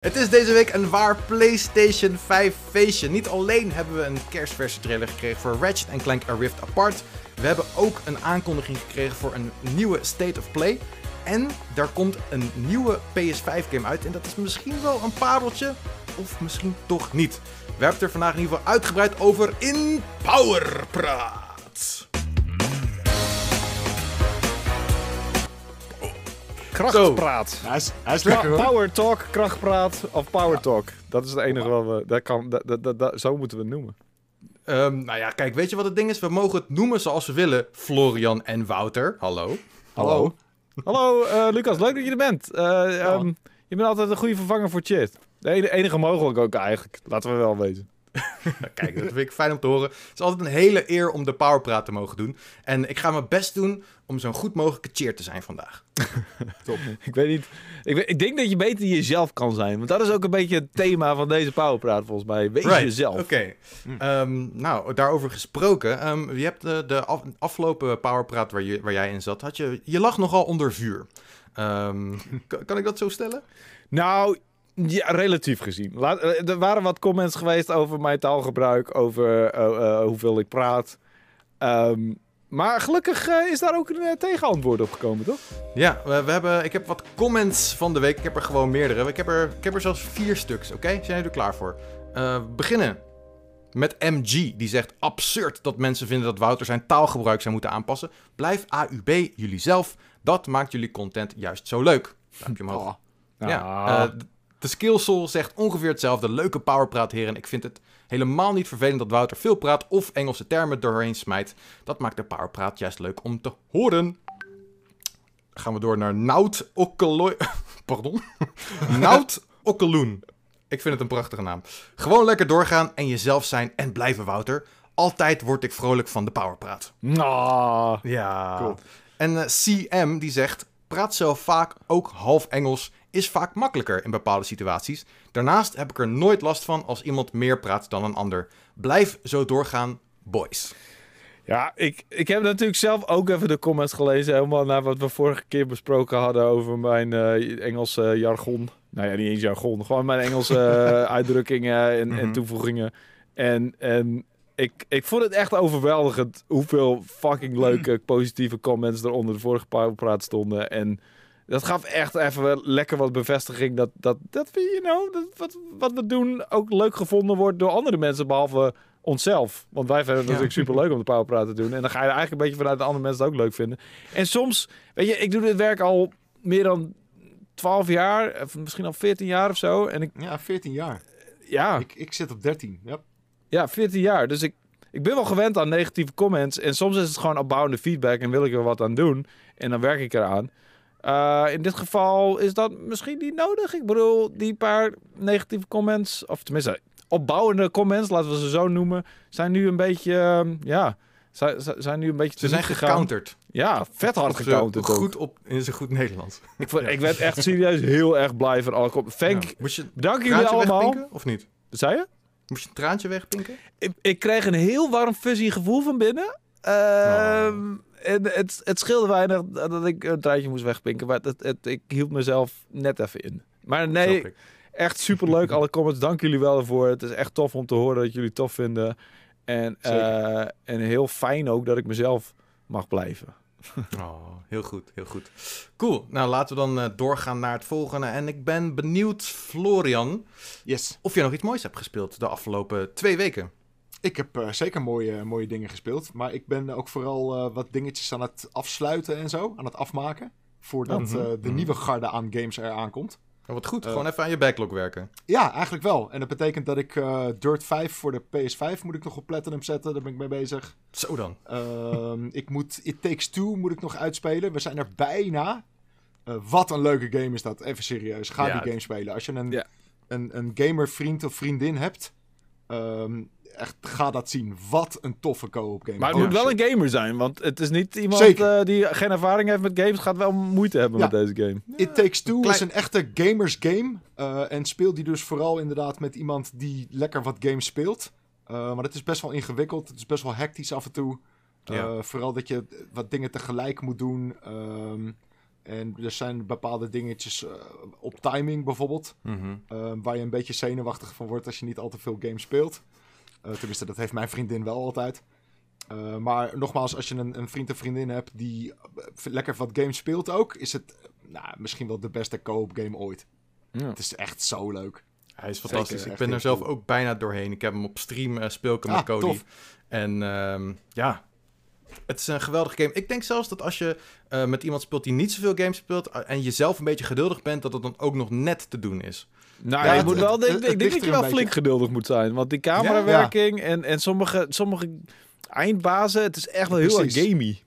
Het is deze week een waar PlayStation 5 feestje. Niet alleen hebben we een kerstversie trailer gekregen voor Ratchet Clank A Rift Apart. We hebben ook een aankondiging gekregen voor een nieuwe State of Play. En daar komt een nieuwe PS5 game uit. En dat is misschien wel een pareltje, of misschien toch niet. We hebben het er vandaag in ieder geval uitgebreid over in Powerpraat. Krachtpraat. Hij is, hij is Kra- lekker hoor. Power Talk, krachtpraat of Power Talk. Dat is het enige wat we... Dat kan, dat, dat, dat, dat- zo moeten we het noemen. Ehm, nou ja, kijk, weet je wat het ding is? We mogen het noemen zoals we willen. Florian en Wouter, hallo. Hallo. Hallo, eh, Lucas. Leuk dat je er bent. Eh, ehm, je bent altijd een goede vervanger voor Chit. De ene- enige mogelijk ook eigenlijk. Laten we wel weten. Kijk, dat vind ik fijn om te horen. Het is altijd een hele eer om de Powerpraat te mogen doen. En ik ga mijn best doen om zo'n goed mogelijke cheer te zijn vandaag. Ik weet niet. Ik, weet- ik denk dat je beter jezelf kan zijn. Want dat is ook een beetje het thema van deze Powerpraat volgens mij. Wees jezelf. Oké. Ehm, nou, daarover gesproken. ehm, je hebt de, de af- afgelopen Powerpraat waar, je, waar jij in zat, had je, je lag nogal onder vuur. Ehm, kan, kan ik dat zo stellen? Nou, ja, relatief gezien. Laat, eh, er waren wat comments geweest over mijn taalgebruik, over eh, eh, hoeveel ik praat. Maar gelukkig eh, is daar ook een eh, tegenantwoord op gekomen, toch? Ja, we, we hebben, ik heb wat comments van de week. Ik heb er gewoon meerdere. Ik heb er, ik heb er zelfs vier stuks, oké? Zijn jullie er klaar voor? Eh, we beginnen met MG. Die zegt absurd dat mensen vinden dat Wouter zijn taalgebruik zou moeten aanpassen. Blijf AUB jullie zelf. Dat maakt jullie content juist zo leuk. Duimpje omhoog. Oh, Ja, de Skillsoul zegt ongeveer hetzelfde. Leuke powerpraat, heren. Ik vind het helemaal niet vervelend dat Wouter veel praat of Engelse termen doorheen smijt. Dat maakt de powerpraat juist leuk om te horen. Gaan we door naar Nout Okkeloy... Pardon? Nout Okkeloen. Ik vind het een prachtige naam. Gewoon lekker doorgaan en jezelf zijn en blijven, Wouter. Altijd word ik vrolijk van de powerpraat. Ah. Ja. Cool. En eh, CM die zegt: praat zelf vaak ook half Engels, is vaak makkelijker in bepaalde situaties. Daarnaast heb ik er nooit last van als iemand meer praat dan een ander. Blijf zo doorgaan, boys. Ja, ik, ik heb natuurlijk zelf ook even de comments gelezen. Helemaal naar wat we vorige keer besproken hadden over mijn eh Engelse jargon. Nou ja, niet eens jargon. Gewoon mijn Engelse uitdrukkingen en, en Mhm. toevoegingen. En, en ik, ik vond het echt overweldigend hoeveel fucking leuke positieve comments er onder de vorige Powerpraat stonden. En dat gaf echt even wel lekker wat bevestiging dat, dat, dat we, you know, dat wat, wat we doen ook leuk gevonden wordt door andere mensen, behalve onszelf. Want wij vinden het Ja. natuurlijk super leuk om de Powerpraat te doen. En dan ga je er eigenlijk een beetje vanuit dat andere mensen het ook leuk vinden. En soms, weet je, ik doe dit werk al meer dan 12 jaar, of misschien al 14 jaar of zo. En ik, Ja, 14 jaar. ja, Ik, ik zit op 13. Ja. ja, 14 jaar. Dus ik, ik ben wel gewend aan negatieve comments. En soms is het gewoon opbouwende feedback en wil ik er wat aan doen. En dan werk ik eraan. Eh, in dit geval is dat misschien niet nodig. Ik bedoel, die paar negatieve comments, of tenminste opbouwende comments, laten we ze zo noemen, zijn nu een beetje, ehm, ja, zijn, zijn nu een beetje Ze zijn gecounterd. Ja, vet hard gecounterd ook. Goed op, in zijn goed Nederlands. Ik, vond- ik werd echt serieus heel erg blij van alle comments. Thank, Ja. Moest je een bedankt jullie traantje allemaal. wegpinken of niet? Zei je? Moest je een traantje wegpinken? ik, ik kreeg een heel warm fuzzy gevoel van binnen. Ehm, En het, het scheelde weinig dat ik een traantje moest wegpinken. Maar het, het, ik hield mezelf net even in. Maar nee, echt superleuk. Alle comments, dank jullie wel ervoor. Het is echt tof om te horen dat jullie het tof vinden. En, eh, en heel fijn ook dat ik mezelf mag blijven. Oh, heel goed, heel goed. Cool. Nou, laten we dan eh, doorgaan naar het volgende. En ik ben benieuwd, Florian, Yes. of jij nog iets moois hebt gespeeld de afgelopen twee weken. Ik heb eh, zeker mooie, mooie dingen gespeeld. Maar ik ben ook vooral eh, wat dingetjes aan het afsluiten en zo. Aan het afmaken. Voordat Mhm. eh, de Mhm. nieuwe garde aan games er aankomt. Oh, wat goed, gewoon even aan je backlog werken. Ja, eigenlijk wel. En dat betekent dat ik eh, Dirt 5 voor de PS5 moet ik nog op Platinum zetten. Daar ben ik mee bezig. Zo dan. Ehm, ik moet It Takes Two moet ik nog uitspelen. We zijn er bijna. Eh, wat een leuke game is dat. Even serieus. Ga Ja, die game spelen. Als je een, Ja. een, een gamervriend of vriendin hebt. ehm, echt, ga dat zien. Wat een toffe co-op game. Maar het Oh, moet wel shit. een gamer zijn. Want het is niet iemand eh, die geen ervaring heeft met games. Gaat wel moeite hebben Ja. met deze game. It Takes Two klein- is een echte gamers game. eh, en speel die dus vooral inderdaad met iemand die lekker wat games speelt. Eh, maar het is best wel ingewikkeld. Het is best wel hectisch af en toe. Ja. Eh, vooral dat je wat dingen tegelijk moet doen. Ehm, En er zijn bepaalde dingetjes op timing bijvoorbeeld. Mhm. eh, waar je een beetje zenuwachtig van wordt als je niet al te veel games speelt. Eh, tenminste, dat heeft mijn vriendin wel altijd. Eh, maar nogmaals, als je een, een vriend of vriendin hebt die eh, lekker wat games speelt ook, is het nou, misschien wel de beste co-op game ooit. Ja. Het is echt zo leuk. Hij is fantastisch. Zeker, ik ben er zelf cool. ook bijna doorheen. Ik heb hem op stream, eh, speel ik hem Ah, met Cody. tof. En ehm, ja, het is een geweldige game. Ik denk zelfs dat als je eh, met iemand speelt die niet zoveel games speelt... en je zelf een beetje geduldig bent, dat het dan ook nog net te doen is. Nou, Ja, je het- moet wel, het- ik, het ik denk dat je wel flink beetje. geduldig moet zijn. Want die camerawerking en, en sommige, sommige eindbazen, het is echt wel heel erg gamey.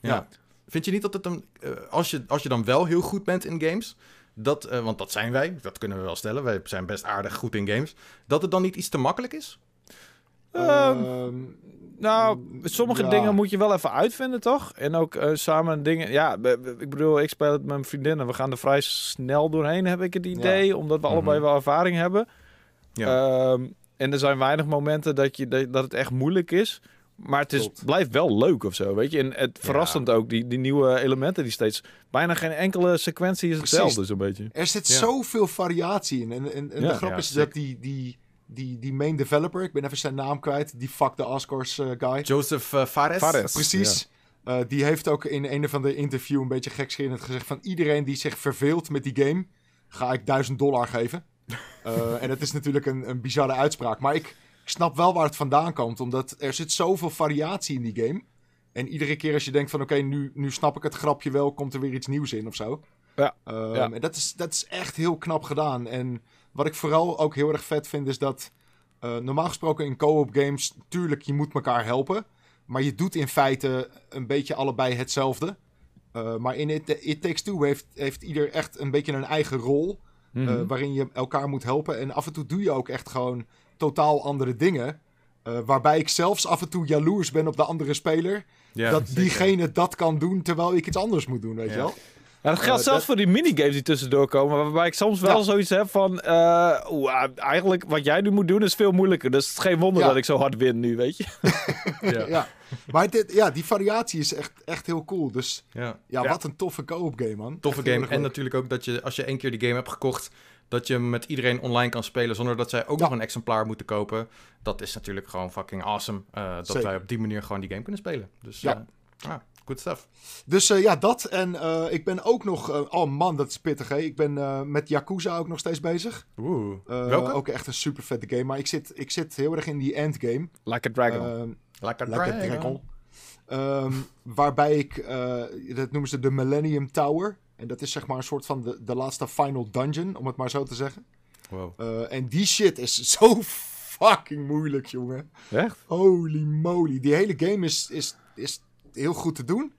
Ja. Ja. Vind je niet dat het een... eh, als, je, als je dan wel heel goed bent in games... Dat, eh, want dat zijn wij, dat kunnen we wel stellen. Wij zijn best aardig goed in games. Dat het dan niet iets te makkelijk is? Ehm, Ehm, Nou, sommige ja. dingen moet je wel even uitvinden, toch? En ook eh, samen dingen... Ja, ik bedoel, ik speel het met mijn vriendin en we gaan er vrij snel doorheen, heb ik het idee. Omdat we Mhm. allebei wel ervaring hebben. Ja. Ehm, en er zijn weinig momenten dat, je, dat, dat het echt moeilijk is. Maar het is, blijft wel leuk of zo, weet je. En het verrassend ook, die, die nieuwe elementen die steeds... Bijna geen enkele sequentie is hetzelfde, zo'n beetje. Er zit Ja. zoveel variatie in. En, en, en Ja. de grap is dat die, die, die, die main developer, ik ben even zijn naam kwijt, die fuck the Oscars eh, guy. Joseph eh, Fares? Fares. Precies. Eh, die heeft ook in een of andere interview een beetje gekscherend gezegd van iedereen die zich verveelt met die game, ga ik 1000 dollar geven. Eh, en dat is natuurlijk een, een bizarre uitspraak. Maar ik, ik snap wel waar het vandaan komt, omdat er zit zoveel variatie in die game. En iedere keer als je denkt van oké, nu, nu snap ik het grapje wel, komt er weer iets nieuws in of zo. Ja, Ehm, ja. En dat is, dat is echt heel knap gedaan. En wat ik vooral ook heel erg vet vind, is dat eh, normaal gesproken in co-op games, tuurlijk, je moet elkaar helpen. Maar je doet in feite een beetje allebei hetzelfde. Eh, maar in It, It Takes Two heeft, heeft ieder echt een beetje een eigen rol. Mhm. eh, waarin je elkaar moet helpen. En af en toe doe je ook echt gewoon totaal andere dingen. Waarbij ik zelfs af en toe jaloers ben op de andere speler. Ja, dat zeker. diegene dat kan doen terwijl ik iets anders moet doen, weet Ja. je wel? Ja, dat geldt Eh, zelfs dat- voor die minigames die tussendoor komen. Waarbij ik soms wel Ja. zoiets heb van... eh, ah, eigenlijk wat jij nu moet doen is veel moeilijker. Dus het is geen wonder Ja. dat ik zo hard win nu, weet je. Ja. Ja. Maar dit, ja, die variatie is echt, echt heel cool. Dus Ja. ja, Ja. wat een toffe co-op game, man. Toffe Echt game. En leuk. natuurlijk ook dat je, als je één keer die game hebt gekocht, dat je hem met iedereen online kan spelen zonder dat zij ook Ja. nog een exemplaar moeten kopen. Dat is natuurlijk gewoon fucking awesome. eh, dat Zeker. wij op die manier gewoon die game kunnen spelen. Dus Ja. ja, ah, good stuff. Dus eh, ja, dat. En eh, ik ben ook nog... eh, oh man, dat is pittig, hè. Ik ben eh, met Yakuza ook nog steeds bezig. Oeh. Eh, Welke? Ook echt een super vette game. Maar ik zit, ik zit heel erg in die endgame. Like a dragon. Ehm, Lekker Lekker Dragon. Dragon. Ehm, waarbij ik, eh, dat noemen ze de Millennium Tower. En dat is zeg maar een soort van de, de laatste final dungeon, om het maar zo te zeggen. Wow. Eh, en die shit is zo fucking moeilijk, jongen. Echt? Holy moly. Die hele game is, is, is heel goed te doen.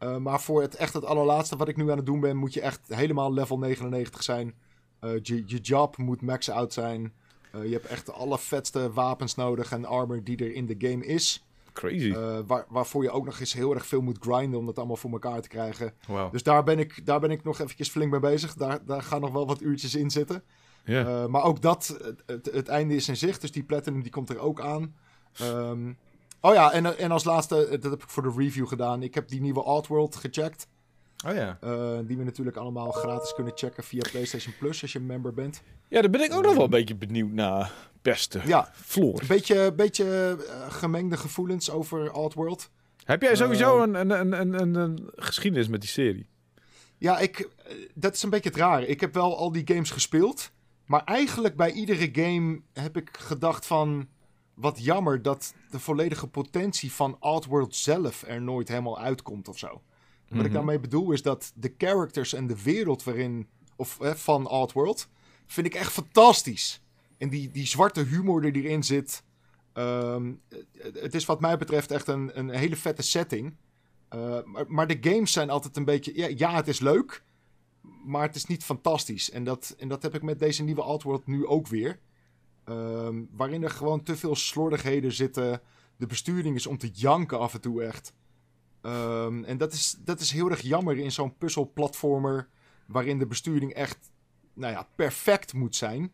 Eh, maar voor het echt het allerlaatste wat ik nu aan het doen ben, moet je echt helemaal level 99 zijn. Eh, je, je job moet max out zijn. Eh, je hebt echt de allervetste wapens nodig en armor die er in de game is. Crazy. Waar, waarvoor je ook nog eens heel erg veel moet grinden om dat allemaal voor elkaar te krijgen. wow. Dus daar ben ik, daar ben ik nog eventjes flink mee bezig. Daar, daar gaan nog wel wat uurtjes in zitten. maar ook dat, het, het, het einde is in zicht. Dus die Platinum die komt er ook aan. Ehm, oh ja, en, en als laatste, eh, dat heb ik voor de review gedaan. Ik heb die nieuwe Outworld gecheckt. Oh ja. eh, die we natuurlijk allemaal gratis kunnen checken via PlayStation Plus als je member bent. ja, daar ben ik ook nog wel een beetje benieuwd naar. Beste. Ja, Floor. een beetje, beetje eh, gemengde gevoelens over Outworld. Heb jij sowieso een, een, een, een, een, geschiedenis met die serie? Ja, ik, dat is een beetje het raar. Ik heb wel al die games gespeeld. Maar eigenlijk bij iedere game heb ik gedacht van... Wat jammer dat de volledige potentie van Outworld zelf er nooit helemaal uitkomt of zo. Wat ik Mhm. daarmee bedoel is dat de characters en de wereld waarin... Of eh, van Outworld vind ik echt fantastisch. En die, die zwarte humor die erin zit... ehm, het- het is wat mij betreft echt een, een hele vette setting... Uh, maar, maar de games zijn altijd een beetje... Ja, ja, het is leuk, maar het is niet fantastisch. En dat, en dat heb ik met deze nieuwe Outworld nu ook weer. Ehm, waarin er gewoon te veel slordigheden zitten. De besturing is om te janken af en toe echt. Ehm, en dat is, dat is heel erg jammer in zo'n puzzelplatformer... waarin de besturing echt nou ja, perfect moet zijn.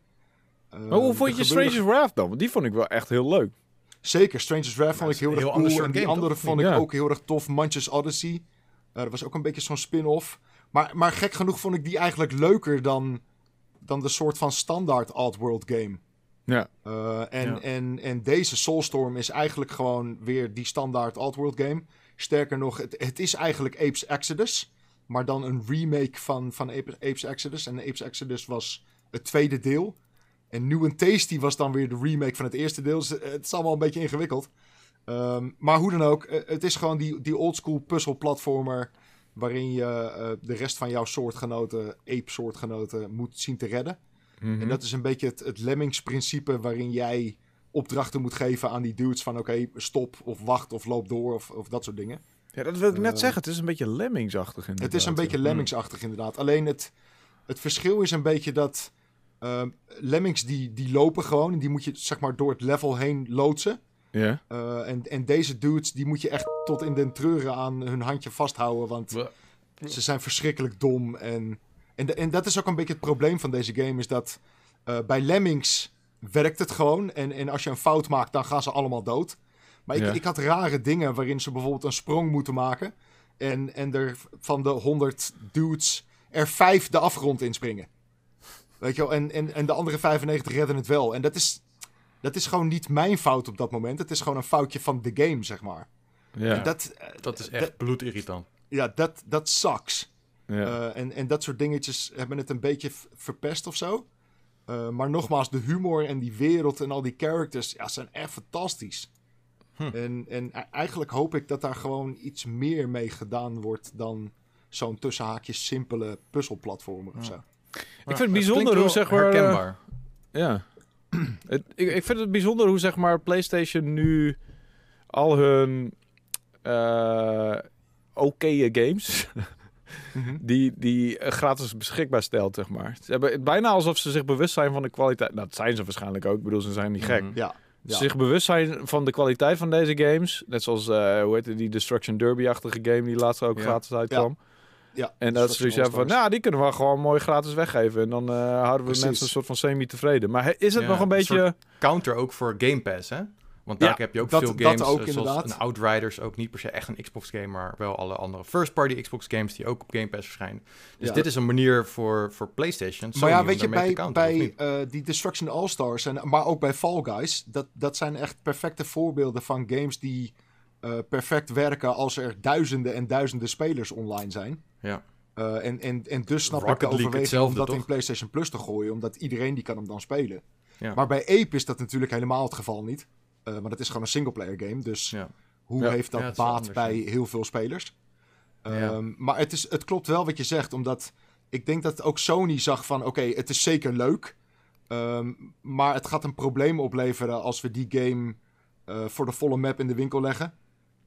Ehm, Maar hoe vond je gebeuren- Stranger's Wrath dan? Want die vond ik wel echt heel leuk. Zeker, Stranger's Wrath vond ik heel erg heel cool. En die game, andere toch? vond ik Ja. ook heel erg tof. Manchester Odyssey. Eh, dat was ook een beetje zo'n spin-off. Maar, maar gek genoeg vond ik die eigenlijk leuker dan, dan de soort van standaard Oddworld game. Ja. Uh, en, Ja. en, en deze Soulstorm is eigenlijk gewoon weer die standaard Oddworld game. Sterker nog, het, het is eigenlijk Apes Exodus. Maar dan een remake van, van Ape- Apes Exodus. En Apes Exodus was het tweede deel. En New and Tasty was dan weer de remake van het eerste deel. Dus het is allemaal een beetje ingewikkeld. Ehm, maar hoe dan ook, eh, het is gewoon die, die oldschool puzzelplatformer... waarin je eh, de rest van jouw soortgenoten, ape-soortgenoten, moet zien te redden. Mhm. En dat is een beetje het, het Lemmings-principe waarin jij opdrachten moet geven aan die dudes van oké, stop of wacht of loop door of, of dat soort dingen. Ja, dat wil ik net Eh, zeggen. Het is een beetje Lemmingsachtig inderdaad. Het is een beetje Lemmings-achtig inderdaad. Alleen het, het verschil is een beetje dat ehm, Lemmings die, die lopen gewoon en die moet je zeg maar door het level heen loodsen. Ja. Eh, en, en deze dudes die moet je echt tot in den treuren aan hun handje vasthouden, want Ze zijn verschrikkelijk dom. En, en, de- en dat is ook een beetje het probleem van deze game. Is dat eh, bij Lemmings werkt het gewoon. En, en als je een fout maakt, dan gaan ze allemaal dood. Maar ik, Ja. ik had rare dingen waarin ze bijvoorbeeld een sprong moeten maken. En, en er van de 100 dudes er vijf de afgrond inspringen. Weet je wel? En, en, en de andere 95 redden het wel. En dat is, dat is gewoon niet mijn fout op dat moment. Het is gewoon een foutje van de game, zeg maar. Ja. En dat, eh, Dat is echt bloedirritant. ja, dat, dat sucks. Ja. Eh, en, en dat soort dingetjes hebben het een beetje verpest of zo. Eh, maar nogmaals, de humor en die wereld en al die characters ja, zijn echt fantastisch. Hm. En, en e- eigenlijk hoop ik dat daar gewoon iets meer mee gedaan wordt dan zo'n tussenhaakjes simpele puzzelplatformer of Ja. zo. vind het bijzonder hoe, zeg maar, eh, Herkenbaar. Ja. het, ik, ik vind het bijzonder hoe zeg maar PlayStation nu al hun eh oké games die, die eh, gratis beschikbaar stelt, zeg maar. Ze hebben het bijna alsof ze zich bewust zijn van de kwaliteit. Nou, dat zijn ze waarschijnlijk ook. Ik bedoel, ze zijn niet gek. Mhm. Ja, ja. Zich bewust zijn van de kwaliteit van deze games. Net zoals, eh, hoe heet het, die Destruction Derby-achtige game die laatst ook Ja. gratis uitkwam. ja. En dat ze zoiets hebben van, nou, die kunnen we gewoon mooi gratis weggeven. En dan eh, houden we Precies. mensen een soort van semi-tevreden. Maar is het Ja, nog een een beetje... Counter ook voor Game Pass, hè? Want daar Ja, heb je ook dat- veel games, ook eh, zoals inderdaad. een Outriders, ook niet per se echt een Xbox game, maar wel alle andere first-party Xbox games die ook op Game Pass verschijnen. Dus Ja. dit is een manier voor, voor PlayStation, Sony, Maar ja, weet je, bij, bij eh, die Destruction All-Stars, en, maar ook bij Fall Guys, dat, dat zijn echt perfecte voorbeelden van games die eh, perfect werken als er duizenden en duizenden spelers online zijn. Ja. Eh, en, en, en dus snap Rocket ik de overweging om dat in? PlayStation Plus te gooien, omdat iedereen die kan hem dan spelen. Ja. Maar bij Ape is dat natuurlijk helemaal het geval niet. Eh want het is gewoon een singleplayer game, dus Ja. hoe Ja. heeft dat Ja, baat anders, bij ja. heel veel spelers? Ja. Ehm, maar het, is, het klopt wel wat je zegt, omdat ik denk dat ook Sony zag van oké, het is zeker leuk. ehm, maar het gaat een probleem opleveren als we die game eh, voor de volle map in de winkel leggen.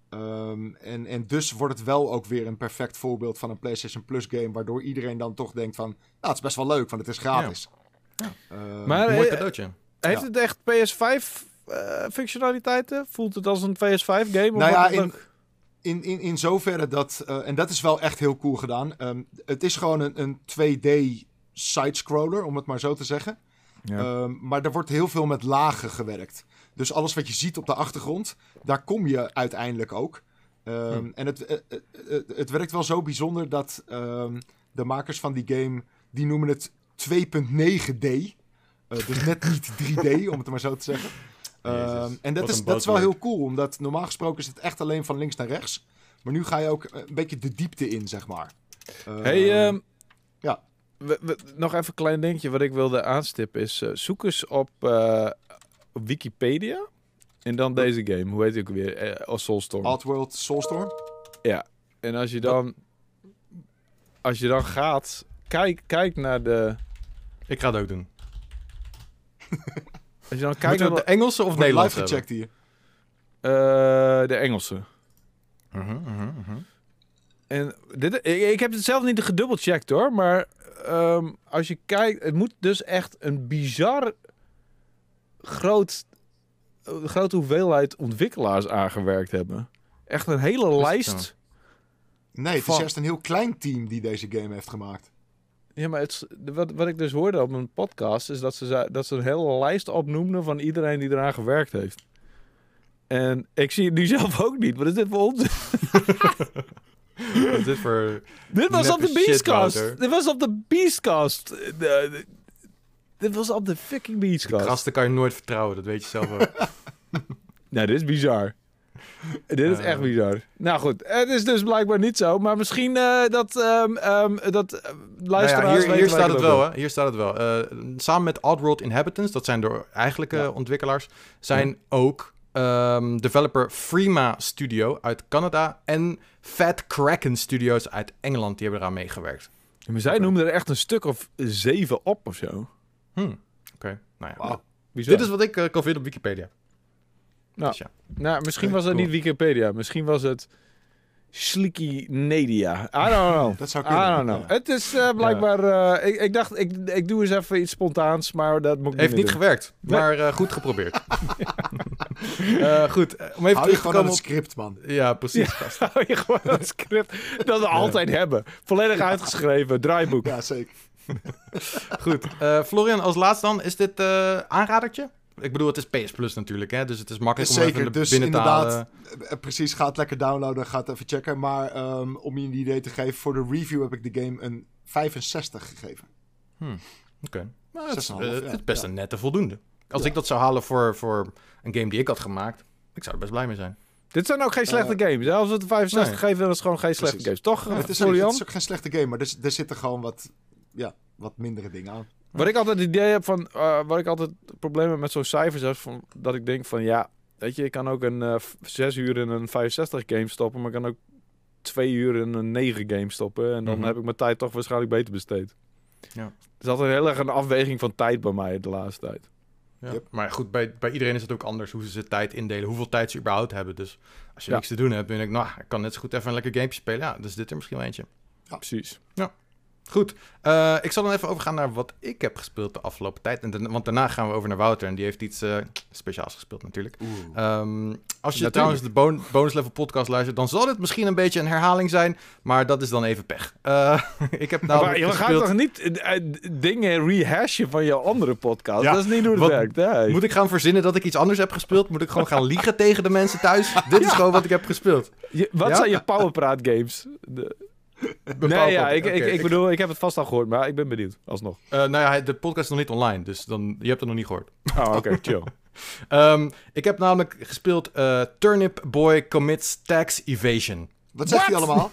Ehm, en, en dus wordt het wel ook weer een perfect voorbeeld van een PlayStation Plus game, waardoor iedereen dan toch denkt van, nou, het is best wel leuk, want het is gratis. Ja. Maar Mooi cadeautje. heeft Ja. het echt PS5 eh, functionaliteiten? Voelt het als een PS5 game? Nou ja, in, in, in, in zoverre dat, eh, en dat is wel echt heel cool gedaan. ehm, het is gewoon een, een 2D sidescroller, om het maar zo te zeggen. Ja. Ehm, maar er wordt heel veel met lagen gewerkt. Dus alles wat je ziet op de achtergrond, daar kom je uiteindelijk ook. Ehm, Hm. En het, eh, eh, eh, het werkt wel zo bijzonder dat ehm, de makers van die game, die noemen het 2.9D. Eh, dus net niet 3D, om het maar zo te zeggen. Ehm, en dat is, dat is wel heel cool, omdat normaal gesproken is het echt alleen van links naar rechts. Maar nu ga je ook een beetje de diepte in, zeg maar. Ehm, Hey, ehm, ja. we- we- nog even een klein dingetje wat ik wilde aanstippen is... eh, zoek eens op, eh, op Wikipedia en dan deze game. Hoe heet die ook weer? Eh, als Soulstorm. Oddworld Soulstorm. En als je dan... Als je dan gaat... Kijk, kijk naar de... Ik ga het ook doen. Als je dan Kijk kijkt naar de Engelse of Wordt Nederlands live gecheckt hier. eh, de Engelse. Mhm, mhm, mhm. En dit, ik, ik heb het zelf niet gedubbelcheckt hoor, maar ehm, als je kijkt, het moet dus echt een bizar groot, eh, grote hoeveelheid ontwikkelaars aangewerkt hebben. Echt een hele lijst. Nee, het is juist een heel klein team die deze game heeft gemaakt. Ja, maar het, wat, wat ik dus hoorde op een podcast is dat ze, dat ze een hele lijst opnoemden van iedereen die eraan gewerkt heeft. En ik zie het nu zelf ook niet, wat is dit voor ons? Wat is dit voor... Dit was op de Beastcast. Dit was op de Beastcast. De- Dit was op de fucking Beastcast. Gasten kan je nooit vertrouwen, dat weet je zelf ook. Nou, dit is bizar. dit is Eh. echt bizar. Nou goed, het is dus blijkbaar niet zo. Maar misschien eh, dat, ehm dat eh, Nou luisteraars ja, hier, hier staat het wel, hè? Hier staat het wel. Eh, samen met Oddworld Inhabitants, dat zijn de eigenlijke Ja. ontwikkelaars, zijn ook ehm, developer Freema Studio uit Canada en Fat Kraken Studios uit Engeland. Die hebben eraan meegewerkt. Maar zij noemden er echt een stuk of zeven op of zo. Hm. Oké, nou ja. Bizar. Dit is wat ik eh, kan vinden op Wikipedia. Nou. Dus ja. Nou, misschien was het cool. niet Wikipedia. Misschien was het Slicky Nadia. I don't know. Dat zou I don't know. Ja. Het is eh, blijkbaar... eh, ik, ik dacht, ik, ik doe eens even iets spontaans, maar dat moet ik Heeft niet gewerkt, Nee. maar eh, goed geprobeerd. Eh, goed, om even Hou je terug te het script, man. Ja, precies. doen. Hou je gewoon dat script dat we altijd hebben. Volledig uitgeschreven, draaiboek. Ja, zeker. Goed. Eh, Florian, als laatste dan, is dit eh aanradertje? Ik bedoel, het is PS Plus natuurlijk, hè? dus het is makkelijk om Zeker, even dus binnen te inderdaad, halen. eh, precies, ga het lekker downloaden, ga het even checken. Maar ehm, om je een idee te geven, voor de review heb ik de game een 65 gegeven. Oké. Nou, het, is, 6,5, eh, het is best Ja. een nette voldoende. Als Ja. ik dat zou halen voor, voor een game die ik had gemaakt, ik zou er best blij mee zijn. Dit zijn ook geen slechte games. hè? Als we het 65 Nee. geven, dan is het gewoon geen slechte Precies. games. Toch, het, is, het is ook geen slechte game, maar er, er zitten gewoon wat, ja, wat mindere dingen aan. Wat ik altijd het idee heb van, eh wat ik altijd problemen met zo'n cijfers heb, van, dat ik denk van ja, weet je, ik kan ook een eh, v- zes uur in een 65 game stoppen, maar ik kan ook twee uur in een 9 game stoppen en dan Mhm. heb ik mijn tijd toch waarschijnlijk beter besteed. Ja. Het is altijd heel erg een afweging van tijd bij mij de laatste tijd. Ja. Yep. Maar goed, bij, bij iedereen is het ook anders hoe ze zijn tijd indelen, hoeveel tijd ze überhaupt hebben. Dus als je Ja. niks te doen hebt, dan denk ik, nou, ik kan net zo goed even een lekker gamepje spelen. Ja, dus dit er misschien wel eentje. Precies. Goed, eh, ik zal dan even overgaan naar wat ik heb gespeeld de afgelopen tijd. En dan- want daarna gaan we over naar Wouter en die heeft iets eh, speciaals gespeeld natuurlijk. Ehm, als je Natuurlijk. trouwens de bon- bonus level podcast luistert, dan zal dit misschien een beetje een herhaling zijn, maar dat is dan even pech. Eh, ik heb maar nou je gaat toch niet dingen rehashen van jouw andere podcast? Ja, dat is niet hoe het wat- werkt. Moet ik gaan verzinnen dat ik iets anders heb gespeeld? Moet ik gewoon gaan liegen tegen de mensen thuis? Dit is gewoon wat ik heb gespeeld. Je- wat Ja? zijn je powerpraat games? De- nee, ja, ik, ik, ik bedoel, ik heb het vast al gehoord, maar ik ben benieuwd, alsnog. Eh, nou ja, de podcast is nog niet online, dus dan, je hebt het nog niet gehoord. Oh, oké, chill. Ehm, ik heb namelijk gespeeld eh, Turnip Boy Commits Tax Evasion. Wat zegt hij allemaal?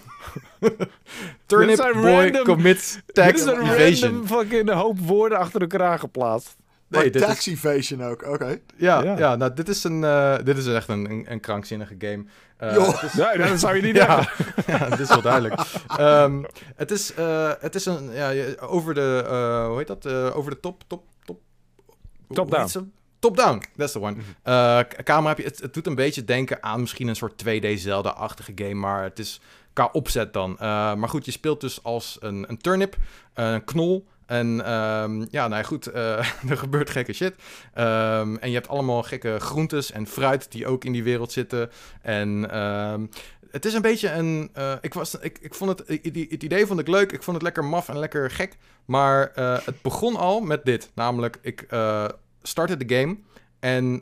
Turnip Boy random- Commits Dit Tax is een Evasion. random fucking hoop woorden achter elkaar geplaatst. Nee, dit is, Tax Evasion ook, oké. ja, Ja. ja. nou, dit is, een, eh, dit is echt een, een, een krankzinnige game. Joh. Nee, dat zou je niet ja, ja, dit is wel duidelijk. Ehm, het, is, eh, het is een, ja, over de, eh, hoe heet dat? Eh, over de top, top, top. Top-down. Top-down, that's the one. Mhm. Eh, camera heb je, het, het doet een beetje denken aan misschien een soort 2D Zelda-achtige game, maar het is qua opzet dan. Eh, maar goed, je speelt dus als een, een turnip, een knol. En ehm, ja, nou goed, eh, er gebeurt gekke shit. Ehm, en je hebt allemaal gekke groentes en fruit die ook in die wereld zitten. En ehm, het is een beetje een. eh, ik, was, ik, ik vond het, het idee vond ik leuk. Ik vond het lekker maf en lekker gek. Maar eh, het begon al met dit. Namelijk, ik startte de game. En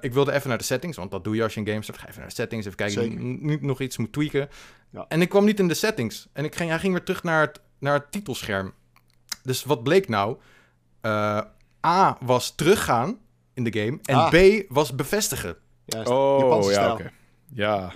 ik wilde even naar de settings. Want dat doe je als je een game start. Ga even naar de settings. Even kijken. Zeker. n- Niet nog iets moet tweaken. Ja. En ik kwam niet in de settings. En ik ging, hij ging weer terug naar het, naar het titelscherm. Dus wat bleek nou? Eh, A was teruggaan in de game. En Ah. B was bevestigen. Juist, Oh, Japanse ja, oké. Ja.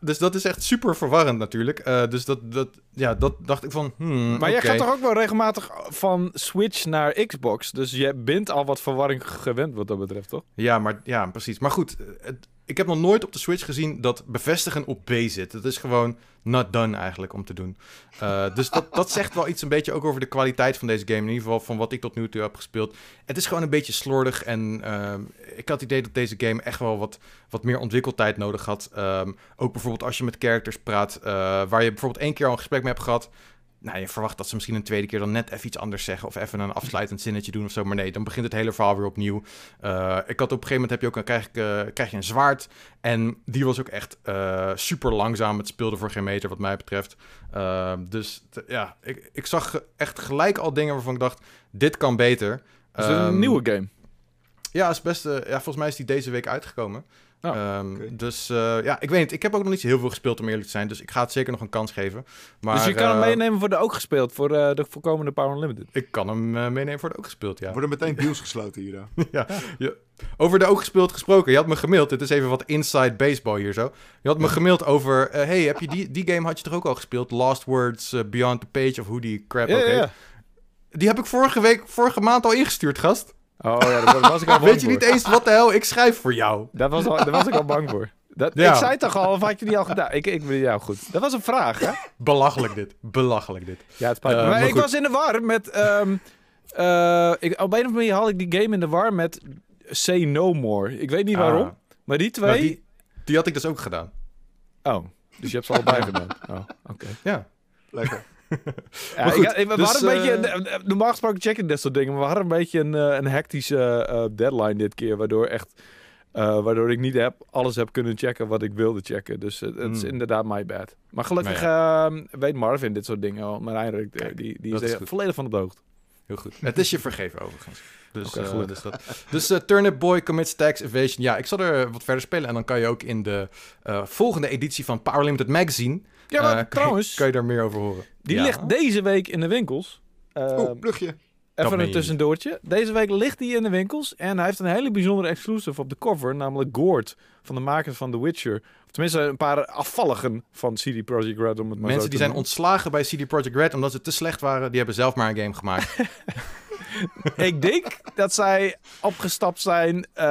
Dus dat is echt super verwarrend natuurlijk. Eh, dus dat, dat, ja, dat dacht ik van... Hmm, Maar jij gaat toch ook wel regelmatig van Switch naar Xbox? Dus je bent al wat verwarring gewend wat dat betreft, toch? Ja, maar, ja, precies. Maar goed, eh, het- ik heb nog nooit op de Switch gezien dat bevestigen op B zit. Het is gewoon not done eigenlijk om te doen. Eh, dus dat, dat zegt wel iets een beetje ook over de kwaliteit van deze game. In ieder geval van wat ik tot nu toe heb gespeeld. Het is gewoon een beetje slordig. En ehm, ik had het idee dat deze game echt wel wat, wat meer ontwikkeltijd nodig had. Ehm, ook bijvoorbeeld als je met characters praat. eh, waar je bijvoorbeeld één keer al een gesprek mee hebt gehad. Nou, je verwacht dat ze misschien een tweede keer dan net even iets anders zeggen. Of even een afsluitend zinnetje doen of zo. Maar nee, dan begint het hele verhaal weer opnieuw. Eh, ik had op een gegeven moment heb je ook een, krijg, ik, eh, krijg je een zwaard. En die was ook echt eh, super langzaam. Het speelde voor geen meter wat mij betreft. Dus ja, ik, ik zag echt gelijk al dingen waarvan ik dacht, dit kan beter. Is een Ehm, nieuwe game? Ja, is best, ja, volgens mij is die deze week uitgekomen. Oh, Ehm. Dus eh, ja, ik weet niet. Ik heb ook nog niet zo heel veel gespeeld om eerlijk te zijn. Dus ik ga het zeker nog een kans geven. Maar, dus je kan hem eh, meenemen voor de ook gespeeld, voor eh, de voorkomende Power Unlimited. Ik kan hem eh, meenemen voor de ook gespeeld, ja. Er worden meteen deals gesloten hier. dan. ja. ja. Over de ook gespeeld gesproken. Je had me gemaild. Dit is even wat inside baseball hier zo. Je had me gemaild over... eh, hey, heb je die, die game had je toch ook al gespeeld? Last Words Beyond the Page of hoe die crap Ja, ook ja, heet. ja. Die heb ik vorige week, vorige maand al ingestuurd, gast. Oh ja, daar was ik al bang Weet je voor. niet eens wat de hel ik schrijf voor jou? Dat was al, daar was ik al bang voor. Dat, Ja. Ik zei toch al, of had je die al gedaan? Ik, ik, ja, goed. Dat was een vraag, hè? Belachelijk dit. Belachelijk dit. Ja, het spijt me. Eh, maar maar ik was in de war met... ehm, eh, ik, op een of andere manier had ik die game in de war met Say No More. Ik weet niet waarom, Ah. maar die twee... Nou, die, die had ik dus ook gedaan. Oh, dus je hebt ze allebei gedaan. Oh, oké. Ja. Lekker. Ja, Maar goed, ik- we dus, waren een beetje... eh, Normaal gesproken check ik dit soort dingen, maar we hadden een beetje een, eh, een hectische eh, deadline dit keer, waardoor echt... waardoor ik niet heb, alles heb kunnen checken wat ik wilde checken. Dus het is Hmm. inderdaad my bad. Maar gelukkig Nou eh, weet Marvin dit soort dingen al. Maar Heinrich, Kijk, die, die is volledig van de hoogte. Heel goed. Het is je vergeven overigens. Dus, dus, dat. dus Turnip Boy commits tax evasion. Ja, ik zal er wat verder spelen. En dan kan je ook in de volgende editie van Power Limited Magazine... Ja, maar eh, kan je- trouwens, Kan je daar meer over horen. die Ja. ligt deze week in de winkels. Eh, Oeh, plugje. even een tussendoortje. Deze week ligt hij in de winkels. En hij heeft een hele bijzondere exclusive op de cover. Namelijk Gord, van de makers van The Witcher. Of tenminste, een paar afvalligen van CD Projekt Red, om het maar zo Mensen te die zijn noemen. ontslagen bij CD Projekt Red omdat ze te slecht waren, die hebben zelf maar een game gemaakt. Ik denk dat zij opgestapt zijn eh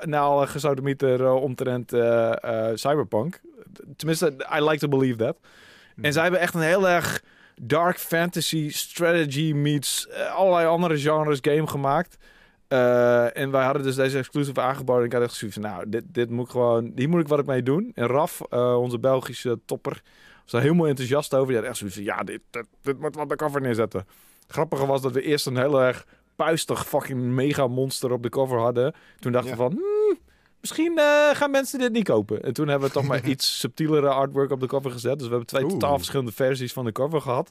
na alle gesodemieter uh, omtrent eh, eh, Cyberpunk. Tenminste, I like to believe that. En zij hebben echt een heel erg dark fantasy strategy meets eh, allerlei andere genres game gemaakt. Eh, en wij hadden dus deze exclusive aangeboden. En ik had echt zoiets van, nou, dit, dit moet ik gewoon, hier moet ik wat ik mee doen. En Raf, eh, onze Belgische topper, was daar helemaal enthousiast over. Die had echt zoiets van, ja, dit, dit, dit moet wat de cover neerzetten. Grappige was dat we eerst een heel erg puistig fucking mega monster op de cover hadden. Toen dachten Ja. we van, hmm, misschien eh, gaan mensen dit niet kopen. En toen hebben we toch maar iets subtielere artwork op de cover gezet. Dus we hebben twee Oeh. totaal verschillende versies van de cover gehad.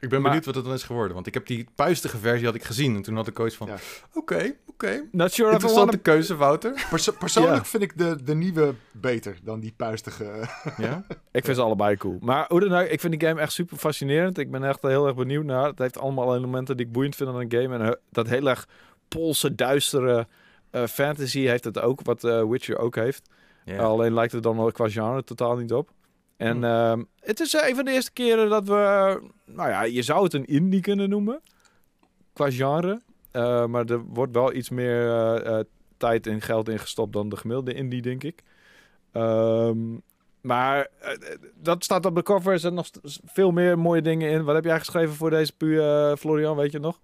ik ben Maar- benieuwd wat het dan is geworden. Want ik heb die puistige versie had ik gezien. En toen had ik ooit van, Ja. oké, oké. Not sure Interessante wanna- keuze, Wouter. Perso- persoonlijk Ja. vind ik de, de nieuwe beter dan die puistige. ja? Ik vind ze allebei cool. Maar hoe dan ook, ik vind die game echt super fascinerend. Ik ben echt heel erg benieuwd naar. Het heeft allemaal elementen die ik boeiend vind aan een game. En eh, dat heel erg polse, duistere fantasy heeft het ook, wat eh, Witcher ook heeft. Alleen lijkt het dan wel qua genre totaal niet op. En Hmm. ehm, het is eh, een van de eerste keren dat we... nou ja, je zou het een indie kunnen noemen. Qua genre. Eh, maar er wordt wel iets meer eh, eh, tijd en geld in gestopt dan de gemiddelde indie, denk ik. Ehm, maar eh, eh, dat staat op de cover. Er zijn nog veel meer mooie dingen in. Wat heb jij geschreven voor deze pu, eh, Florian? Weet je nog?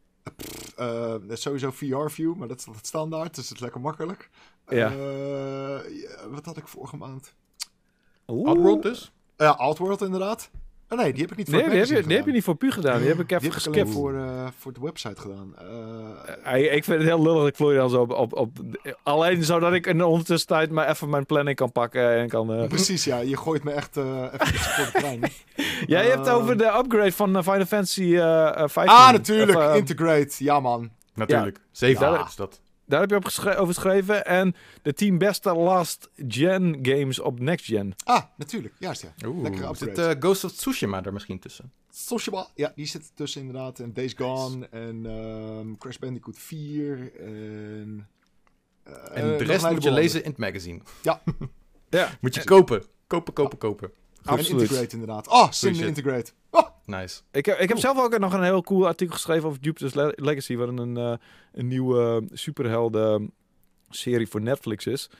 Eh, is sowieso VR-view, maar dat is altijd standaard, dus het is lekker makkelijk. Ja. Eh, wat had ik vorige maand? Oddworld dus? Ja, Outworld inderdaad. Oh nee, die heb ik niet voor Nee, het die heb, je, magazine die heb je gedaan. niet voor pu gedaan. Die heb ik even Die heb ik voor, eh, voor de website gedaan. Eh, Eh, ik vind het heel lullig dat ik Florian zo op, op, op... Alleen zodat ik in de ondertussentijd maar even mijn planning kan pakken en kan... eh, Precies, ja. Je gooit me echt eh even voor de trein. Ja, je hebt het Ehm. over de upgrade van eh, Final Fantasy eh eh, 15. ah, natuurlijk. Of, eh, Integrate. Ja, man. Natuurlijk. Zeven Ja. is dat. daar heb je op geschre- over geschreven. En de 10 beste last gen games op next gen. Ah, natuurlijk. Juist, ja. Oeh, Lekkere zit eh, Ghost of Tsushima er misschien tussen? Soshima, ja, die zit er tussen inderdaad. En Days Gone en ehm, Crash Bandicoot 4 en... eh, En de rest moet je lezen in het magazine. Ja, Moet je kopen. Kopen, kopen, kopen. En absoluut. Integrate inderdaad. Oh, Sim shit. Integrate. Oh, Nice. Ik, heb- ik heb zelf ook nog een heel cool artikel geschreven over Jupiter's Le- Legacy. Wat een, eh, een nieuwe superhelden serie voor Netflix is.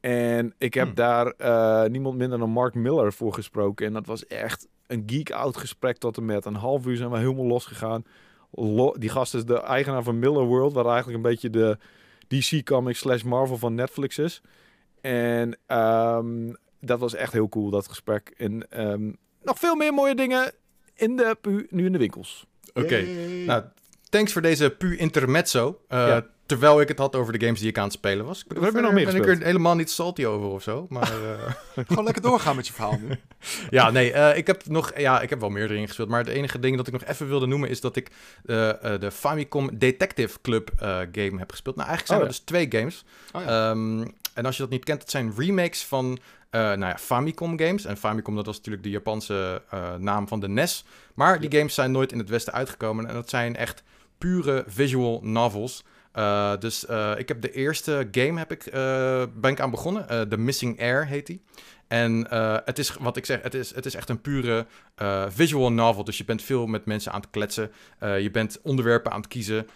En ik heb Hmm. daar eh, niemand minder dan Mark Miller voor gesproken. En dat was echt een geek-out gesprek tot en met. Een half uur zijn we helemaal losgegaan. Lo die gast is de eigenaar van Miller World. Wat eigenlijk een beetje de DC Comics slash Marvel van Netflix is. En ehm, dat was echt heel cool, dat gesprek. En ehm, nog veel meer mooie dingen in de pu nu in de winkels. Oké. Nou, thanks voor deze pu intermezzo. Eh, Ja. terwijl ik het had over de games die ik aan het spelen was. Ik Wat heb je nog verder meer ben ik er helemaal niet salty over of zo. Maar eh, Gewoon lekker doorgaan met je verhaal nu. ja, nee, eh, ik heb nog, ja, ik heb wel meer erin gespeeld. Maar het enige ding dat ik nog even wilde noemen is dat ik eh, eh, de Famicom Detective Club eh, game heb gespeeld. Nou, eigenlijk zijn Oh, er dus twee games. Oh ja. Ehm, en als je dat niet kent, het zijn remakes van eh, nou ja, Famicom games. En Famicom, dat was natuurlijk de Japanse eh, naam van de NES. Maar die games zijn nooit in het Westen uitgekomen. En dat zijn echt pure visual novels. Eh, dus ik heb de eerste game heb ik, ben ik aan begonnen. The Missing Air heet die. En eh, het is, wat ik zeg, het is, het is echt een pure eh, visual novel. Dus je bent veel met mensen aan het kletsen. Eh, je bent onderwerpen aan het kiezen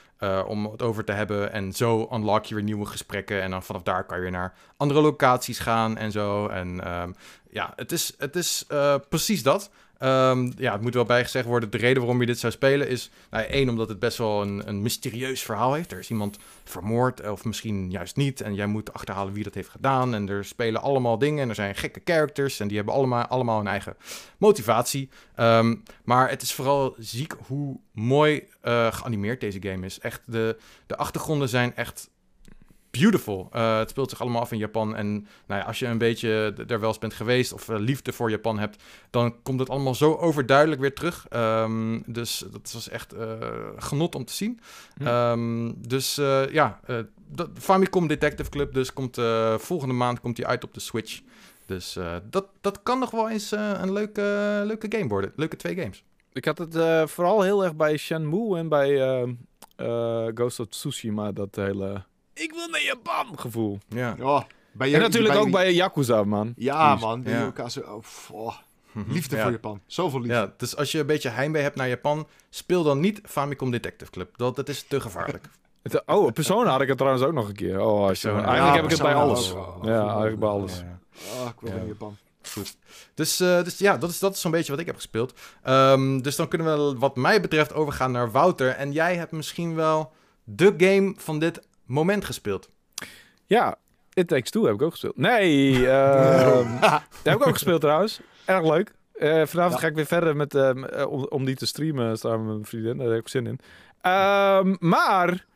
om het over te hebben. En zo unlock je weer nieuwe gesprekken. En dan vanaf daar kan je naar andere locaties gaan en zo. En ehm, ja, het is, het is precies dat. Ehm, ja, het moet wel bijgezegd worden. De reden waarom je dit zou spelen is... Nou, één, omdat het best wel een, een mysterieus verhaal heeft. Er is iemand vermoord, of misschien juist niet. En jij moet achterhalen wie dat heeft gedaan. En er spelen allemaal dingen. En er zijn gekke characters. En die hebben allemaal, allemaal hun eigen motivatie. Ehm, maar het is vooral ziek hoe mooi eh, geanimeerd deze game is. Echt, de, de achtergronden zijn echt beautiful. Eh, het speelt zich allemaal af in Japan. En nou ja, als je een beetje er wel eens bent geweest of eh, liefde voor Japan hebt, dan komt het allemaal zo overduidelijk weer terug. Ehm, dus dat was echt eh, genot om te zien. Hm. Ehm, dus ja, de Famicom Detective Club dus komt volgende maand komt die uit op de Switch. Dus dat, dat kan nog wel eens een leuke, leuke game worden. Leuke twee games. Ik had het vooral heel erg bij Shenmue en bij Ghost of Tsushima, dat hele... Ik wil naar Japan gevoel. Ja. Ja, bij En je- natuurlijk ook die- bij Yakuza, man. Ja, man. Die Ja. zo... Oh, oh, liefde Ja. voor Japan. Zoveel liefde. Ja, dus als je een beetje heimwee hebt naar Japan, speel dan niet Famicom Detective Club. Dat, dat is te gevaarlijk. Het- oh, Persona had ik het trouwens ook nog een keer. Oh, je- Persona. eigenlijk Ja, heb ik het bij alles. ook. Ja, eigenlijk bij alles. Ja. Oh, ik wil Ja. naar Japan. Dus, eh, dus ja, dat is, dat is zo'n beetje wat ik heb gespeeld. Ehm, dus dan kunnen we wat mij betreft overgaan naar Wouter. En jij hebt misschien wel de game van dit moment gespeeld. Ja, It Takes Two heb ik ook gespeeld. Nee, ehm heb ik ook gespeeld trouwens. Erg leuk. Eh, vanavond Ja. ga ik weer verder met, ehm, eh, om, om die te streamen samen met mijn vriendin. Daar heb ik zin in. Ehm, maar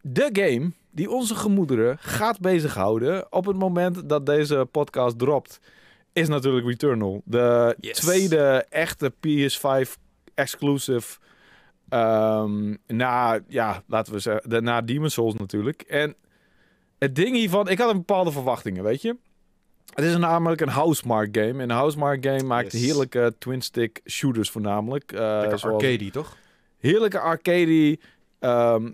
de game die onze gemoederen gaat bezighouden op het moment dat deze podcast dropt, is natuurlijk Returnal. De Yes. tweede echte PS5 exclusive. Ehm na, ja, laten we zeggen, na Demon's Souls natuurlijk. En het ding hiervan, ik had een bepaalde verwachtingen, weet je. Het is namelijk een housemark game. En een housemark game maakt Yes. heerlijke twin-stick shooters voornamelijk. Eh, Lekker zoals- arcade, toch? heerlijke arcade, ehm,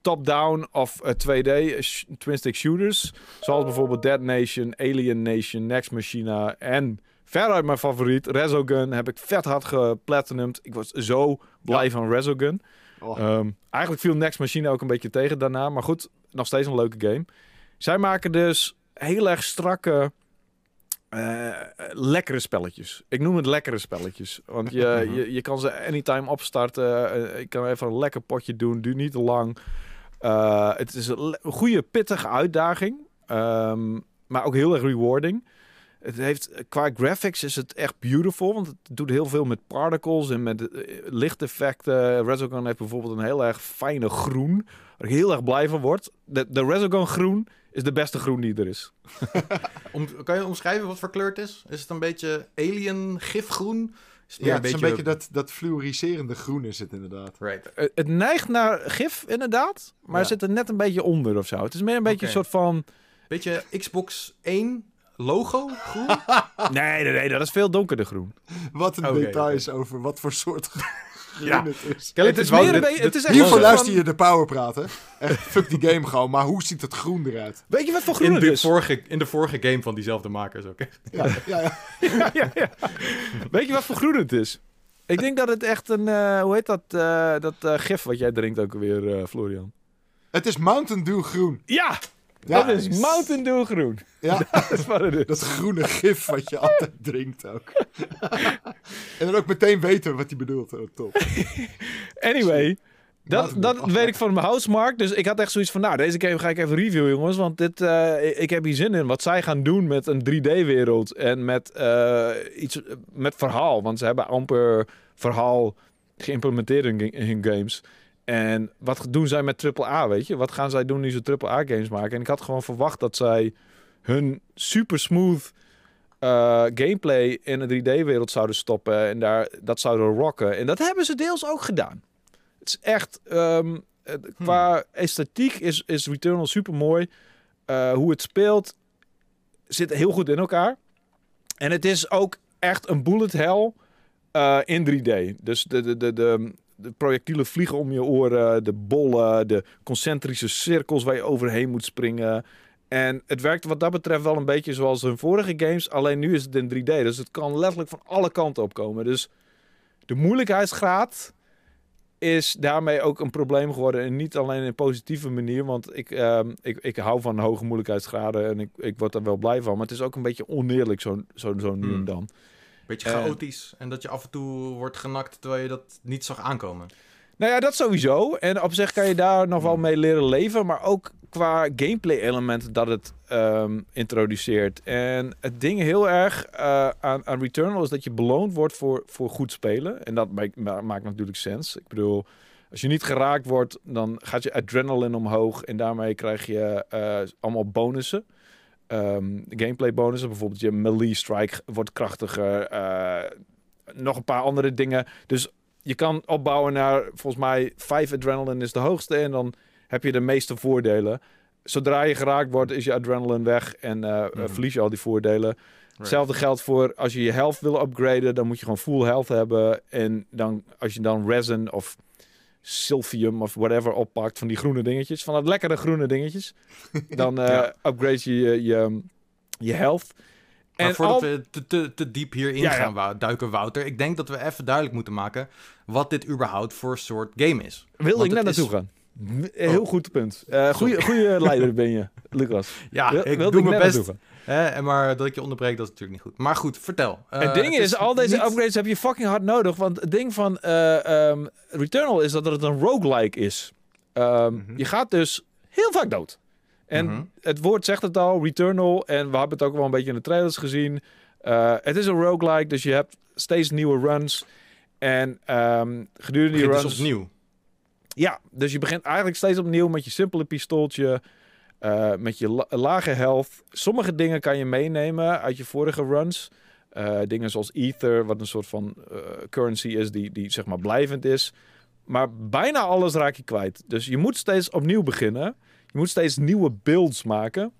top-down of eh, 2D sh- twin-stick shooters. Zoals bijvoorbeeld Dead Nation, Alien Nation, Next Machina en veruit mijn favoriet, Resogun, heb ik vet hard geplatinumd. Ik was zo blij van Resogun. Oh. Ehm, eigenlijk viel Next Machine ook een beetje tegen daarna. Maar goed, nog steeds een leuke game. Zij maken dus heel erg strakke, eh, lekkere spelletjes. Ik noem het lekkere spelletjes. Want je, je, je kan ze anytime opstarten. Eh, je kan even een lekker potje doen. Duurt niet te lang. Eh, het is een goede, pittige uitdaging. Ehm, maar ook heel erg rewarding. Het heeft, qua graphics is het echt beautiful, want het doet heel veel met particles en met eh, lichteffecten. Resogun heeft bijvoorbeeld een heel erg fijne groen, waar ik heel erg blij van word. De, de Resogun groen is de beste groen die er is. Om, kan je omschrijven wat voor kleur het is? Is het een beetje alien gifgroen? Is Ja, het is een beetje dat, dat fluoriserende groen is het inderdaad. Right. Eh, het neigt naar gif inderdaad, maar Ja. zit er net een beetje onder of zo. Het is meer een beetje een soort van... Beetje Xbox 1 logo groen? Nee, nee, nee, dat is veel donkerder groen. Wat een Oké, details over wat voor soort groen Ja. het is. Het is meer dit- dit- het is echt Hiervoor luister van- je de power praten. Echt, fuck die game gewoon. Maar hoe ziet het groen eruit? Weet je wat voor groen in het de, is? vorige, in de vorige game van diezelfde makers ook. echt. Ja, ja, ja. ja, ja, ja. Weet je wat voor groen het is? Ik denk dat het echt een, eh, hoe heet dat, eh, dat eh, gif wat jij drinkt ook alweer, eh, Florian? Het is Mountain Dew groen. Ja, Ja, dat is Mountain Dew groen. Ja, Dat is wat het is. dat groene gif wat je altijd drinkt ook. en dan ook meteen weten wat hij bedoelt. Oh, top. Anyway, dat, dat weet ik van mijn housemark. Dus ik had echt zoiets van, nou, deze game ga ik even reviewen, jongens. Want dit, eh, ik heb hier zin in. Wat zij gaan doen met een 3D-wereld en met eh, iets met verhaal. Want ze hebben amper verhaal geïmplementeerd in, in hun games. En wat doen zij met AAA, weet je? Wat gaan zij doen nu ze AAA-games maken? En ik had gewoon verwacht dat zij hun super smooth eh, gameplay in een 3D-wereld zouden stoppen en daar dat zouden rocken. En dat hebben ze deels ook gedaan. Het is echt ehm, het- qua esthetiek is, is Returnal super mooi. hoe het speelt zit heel goed in elkaar. En het is ook echt een bullet hell eh, in 3D. Dus de, de, de, de, de projectielen vliegen om je oren, de bollen, de concentrische cirkels waar je overheen moet springen. En het werkt wat dat betreft wel een beetje zoals hun vorige games. Alleen nu is het in 3D. Dus het kan letterlijk van alle kanten opkomen. Dus de moeilijkheidsgraad is daarmee ook een probleem geworden. En niet alleen in een positieve manier. Want ik, ehm, ik, ik hou van hoge moeilijkheidsgraden. En ik, ik word er wel blij van. Maar het is ook een beetje oneerlijk zo, zo, zo nu Hmm. en dan. Beetje Eh. chaotisch. en dat je af en toe wordt genakt terwijl je dat niet zag aankomen. Nou ja, dat sowieso. En op zich kan je daar nog wel mee leren leven. Maar ook qua gameplay elementen dat het ehm, introduceert. En het ding heel erg eh, aan, aan Returnal is dat je beloond wordt voor, voor goed spelen. En dat maakt, ma- maakt natuurlijk sens. Ik bedoel, als je niet geraakt wordt, dan gaat je adrenaline omhoog. En daarmee krijg je eh, allemaal bonussen. Ehm, gameplay bonussen, bijvoorbeeld je melee strike wordt krachtiger. eh, nog een paar andere dingen. Dus je kan opbouwen naar, volgens mij, 5 adrenaline is de hoogste. En dan heb je de meeste voordelen. Zodra je geraakt wordt, is je adrenaline weg en eh, eh, Mhm. verlies je al die voordelen. Hetzelfde geldt voor als je je health wil upgraden, dan moet je gewoon full health hebben. En dan als je dan resin of silphium of whatever oppakt van die groene dingetjes, van dat lekkere groene dingetjes, dan eh, Ja. upgrade je je, je, je health. Maar En voordat al- we te, te, te diep hierin Ja, gaan duiken, Wouter, ik denk dat we even duidelijk moeten maken wat dit überhaupt voor soort game is. Wilde Want ik net naartoe is- gaan. Heel goed punt. Eh goeie, goeie leider ben je, Lucas. Ja, Wil- ik doe mijn net best. naartoe. Hè, en maar dat ik je onderbreek, dat is natuurlijk niet goed. Maar goed, vertel. Eh, het ding is, al deze niet- upgrades heb je fucking hard nodig. Want het ding van eh, ehm, Returnal is dat het een roguelike is. Ehm, Mhm. Je gaat dus heel vaak dood. En Mhm. het woord zegt het al, Returnal. En we hebben het ook wel een beetje in de trailers gezien. Eh, het is een roguelike, dus je hebt steeds nieuwe runs. En ehm gedurende die begint runs... dus opnieuw. Ja, dus je begint eigenlijk steeds opnieuw met je simpele pistooltje. Eh, met je la- lage health. Sommige dingen kan je meenemen uit je vorige runs. Eh, dingen zoals Ether, wat een soort van eh, currency is die, die zeg maar blijvend is. Maar bijna alles raak je kwijt. Dus je moet steeds opnieuw beginnen. Je moet steeds nieuwe builds maken.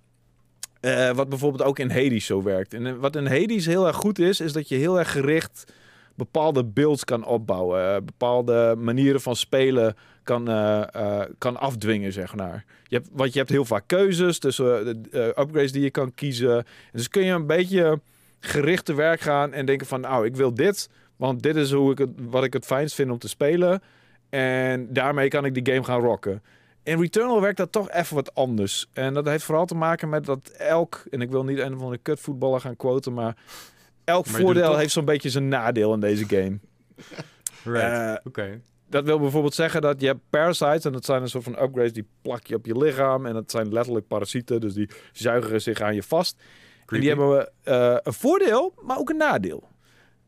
Wat bijvoorbeeld ook in Hades zo werkt. En wat in Hades heel erg goed is, is dat je heel erg gericht bepaalde builds kan opbouwen. eh, bepaalde manieren van spelen kan, eh, eh, kan afdwingen, zeg maar. Je hebt, want je hebt heel vaak keuzes tussen de upgrades die je kan kiezen. En dus kun je een beetje gericht te werk gaan en denken van... nou, ik wil dit, want dit is hoe ik het, wat ik het fijnst vind om te spelen. En daarmee kan ik die game gaan rocken. In Returnal werkt dat toch even wat anders. En dat heeft vooral te maken met dat elk... en ik wil niet een of andere kutvoetballer gaan quoten, maar... Elk Maar voordeel heeft zo'n beetje zijn nadeel in deze game. Right. Eh, Oké. dat wil bijvoorbeeld zeggen dat je hebt parasites en dat zijn een soort van upgrades die plak je op je lichaam en dat zijn letterlijk parasieten, dus die zuigen zich aan je vast. En die hebben eh, een voordeel, maar ook een nadeel.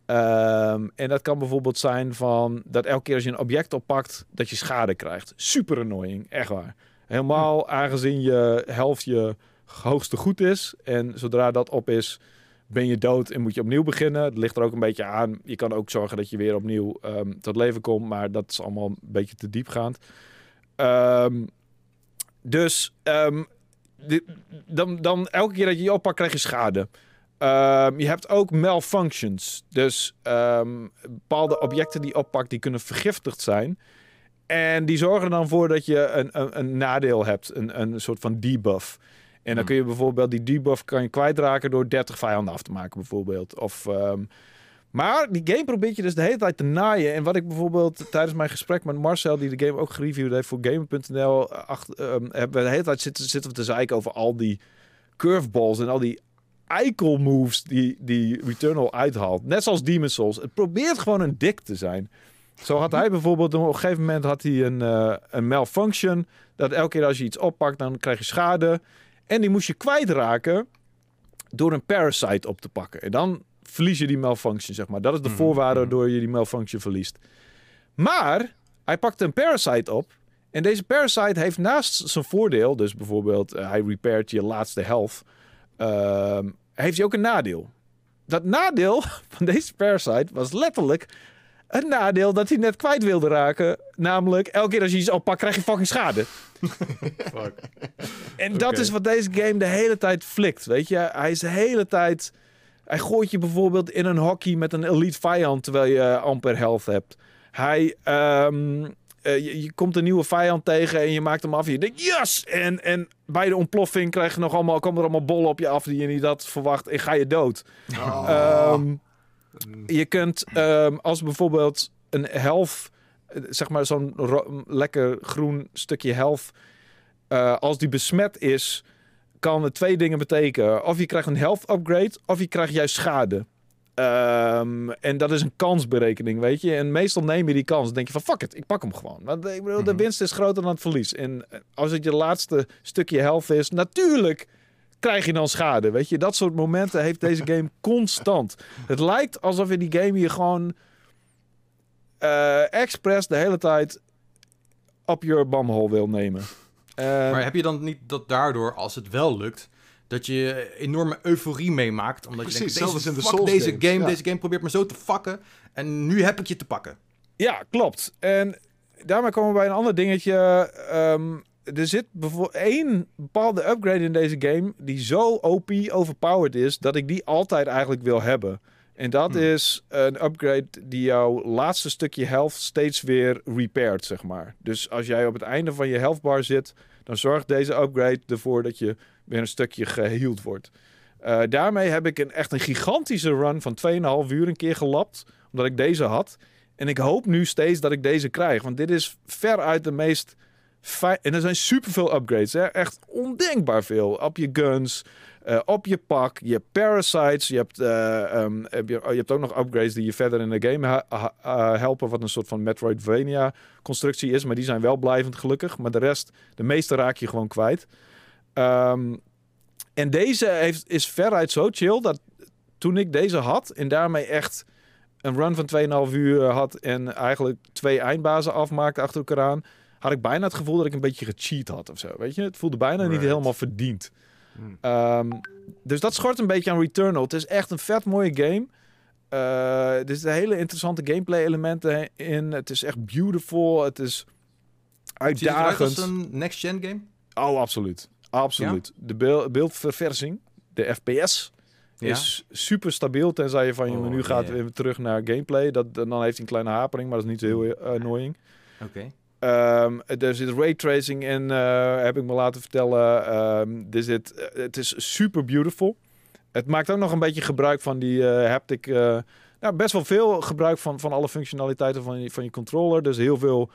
Ehm, en dat kan bijvoorbeeld zijn van dat elke keer als je een object oppakt, dat je schade krijgt. Super annoying, echt waar. Helemaal aangezien je helft je hoogste goed is. En zodra dat op is, ben je dood en moet je opnieuw beginnen. Het ligt er ook een beetje aan. Je kan ook zorgen dat je weer opnieuw ehm, tot leven komt. Maar dat is allemaal een beetje te diepgaand. Ehm dus ehm, dan, dan elke keer dat je je oppakt, krijg je schade. Je hebt ook malfunctions. Dus bepaalde objecten die je oppakt, die kunnen vergiftigd zijn. En die zorgen dan voor dat je een, een, een nadeel hebt. Een, een soort van debuff. En dan Hmm. kun je bijvoorbeeld die debuff kan je kwijtraken door 30 vijanden af te maken, bijvoorbeeld. Of, ehm, maar die game probeert je dus de hele tijd te naaien. En wat ik bijvoorbeeld tijdens mijn gesprek met Marcel, die de game ook gereviewd heeft voor Gamer.nl, acht- ehm, hebben we de hele tijd zitten, zitten we te zeiken over al die curveballs en al die eikel moves die, die Returnal uithaalt. Net zoals Demon's Souls. Het probeert gewoon een dik te zijn. Zo had hij bijvoorbeeld op een gegeven moment had hij een, eh, een malfunction. Dat elke keer als je iets oppakt, dan krijg je schade. En die moest je kwijtraken door een parasite op te pakken. En dan verlies je die malfunction, zeg maar. Dat is de Mhm, voorwaarde mhm. waardoor je die malfunction verliest. Maar Hij pakt een parasite op. En deze parasite heeft naast zijn voordeel, dus bijvoorbeeld eh, hij repairt je laatste health, ehm, heeft hij ook een nadeel. Dat nadeel van deze parasite was letterlijk een nadeel dat hij net kwijt wilde raken. Namelijk, elke keer als je iets oppakt, krijg je fucking schade. Fuck. En dat is wat deze game de hele tijd flikt, weet je. Hij is de hele tijd... Hij gooit je bijvoorbeeld in een hockey met een elite vijand terwijl je eh, amper health hebt. Hij... ehm, eh, je, je komt een nieuwe vijand tegen en je maakt hem af en je denkt yes! En, en bij de ontploffing krijg je nog allemaal, komen er allemaal bollen op je af die je niet had verwacht en ga je dood. Oh. Ehm, je kunt ehm, als bijvoorbeeld een health, eh, zeg maar zo'n lekker groen stukje health, eh, als die besmet is, kan het twee dingen betekenen. Of je krijgt een health upgrade, of je krijgt juist schade. Ehm, en dat is een kansberekening, weet je. En meestal neem je die kans. Dan denk je van, fuck it, ik pak hem gewoon. Want ik bedoel, de Mhm. winst is groter dan het verlies. En eh, als het je laatste stukje health is, natuurlijk krijg je dan schade. Weet je, dat soort momenten heeft deze game constant. Het lijkt alsof in die game je gewoon eh expres de hele tijd op je bamhol wil nemen. Eh, Maar heb je dan niet dat daardoor, als het wel lukt, dat je enorme euforie meemaakt? Omdat Precies, je denkt, zelfs deze, in de fuck deze games, game, ja. deze game probeert me zo te fucken. En nu heb ik je te pakken. Ja, klopt. En daarmee komen we bij een ander dingetje. Ehm, er zit bijvoorbeeld één bepaalde upgrade in deze game die zo OP overpowered is dat ik die altijd eigenlijk wil hebben. En dat Hmm. is een upgrade die jouw laatste stukje health steeds weer repairt, zeg maar. Dus als jij op het einde van je health bar zit, dan zorgt deze upgrade ervoor dat je weer een stukje geheeld wordt. Eh, daarmee heb ik een, echt een gigantische run van 2,5 uur een keer gelapt, omdat ik deze had. En ik hoop nu steeds dat ik deze krijg. Want dit is veruit de meest... En er zijn superveel upgrades. Hè? Echt ondenkbaar veel. Op je guns, eh, op je pak, je parasites. Je hebt, eh, ehm, oh, je hebt ook nog upgrades die je verder in de game eh, helpen. Wat een soort van Metroidvania constructie is. Maar die zijn wel blijvend gelukkig. Maar de rest, de meeste raak je gewoon kwijt. Ehm, en deze heeft, is veruit zo chill dat toen ik deze had en daarmee echt een run van 2,5 uur had en eigenlijk twee eindbazen afmaakte achter elkaar aan, had ik bijna het gevoel dat ik een beetje gecheat had of zo. Weet je, het voelde bijna niet helemaal verdiend. Hmm. Ehm, dus dat schort een beetje aan Returnal. Het is echt een vet mooie game. Eh, er zitten hele interessante gameplay elementen in. Het is echt beautiful. Het is Ziet het uitdagend. als een next-gen game? Oh, absoluut. Absoluut. De beeld, beeldverversing, de FPS, Ja. is super stabiel. Tenzij je van je Oh, menu gaat yeah. weer terug naar gameplay. Dat, dan heeft hij een kleine hapering, maar dat is niet zo heel eh, annoying. Oké. Ehm, er zit raytracing in, eh, heb ik me laten vertellen. Ehm, er zit, eh, het is super beautiful. Het maakt ook nog een beetje gebruik van die eh, haptic... nou, best wel veel gebruik van, van alle functionaliteiten van je, van je controller. Dus heel veel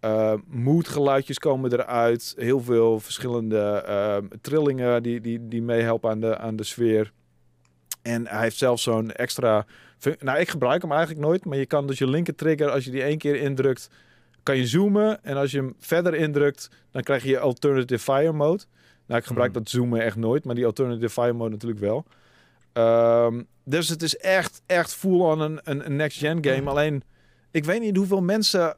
eh moodgeluidjes komen eruit. Heel veel verschillende ehm, trillingen die, die, die meehelpen aan de, aan de sfeer. En hij heeft zelfs zo'n extra... Nou, ik gebruik hem eigenlijk nooit. Maar je kan dus je linker trigger, als je die één keer indrukt kan je zoomen. En als je hem verder indrukt, dan krijg je alternative fire mode. Nou, ik gebruik Mhm. dat zoomen echt nooit, maar die alternative fire mode natuurlijk wel. Ehm, dus het is echt, echt full-on een, een, een next-gen game. Alleen, ik weet niet hoeveel mensen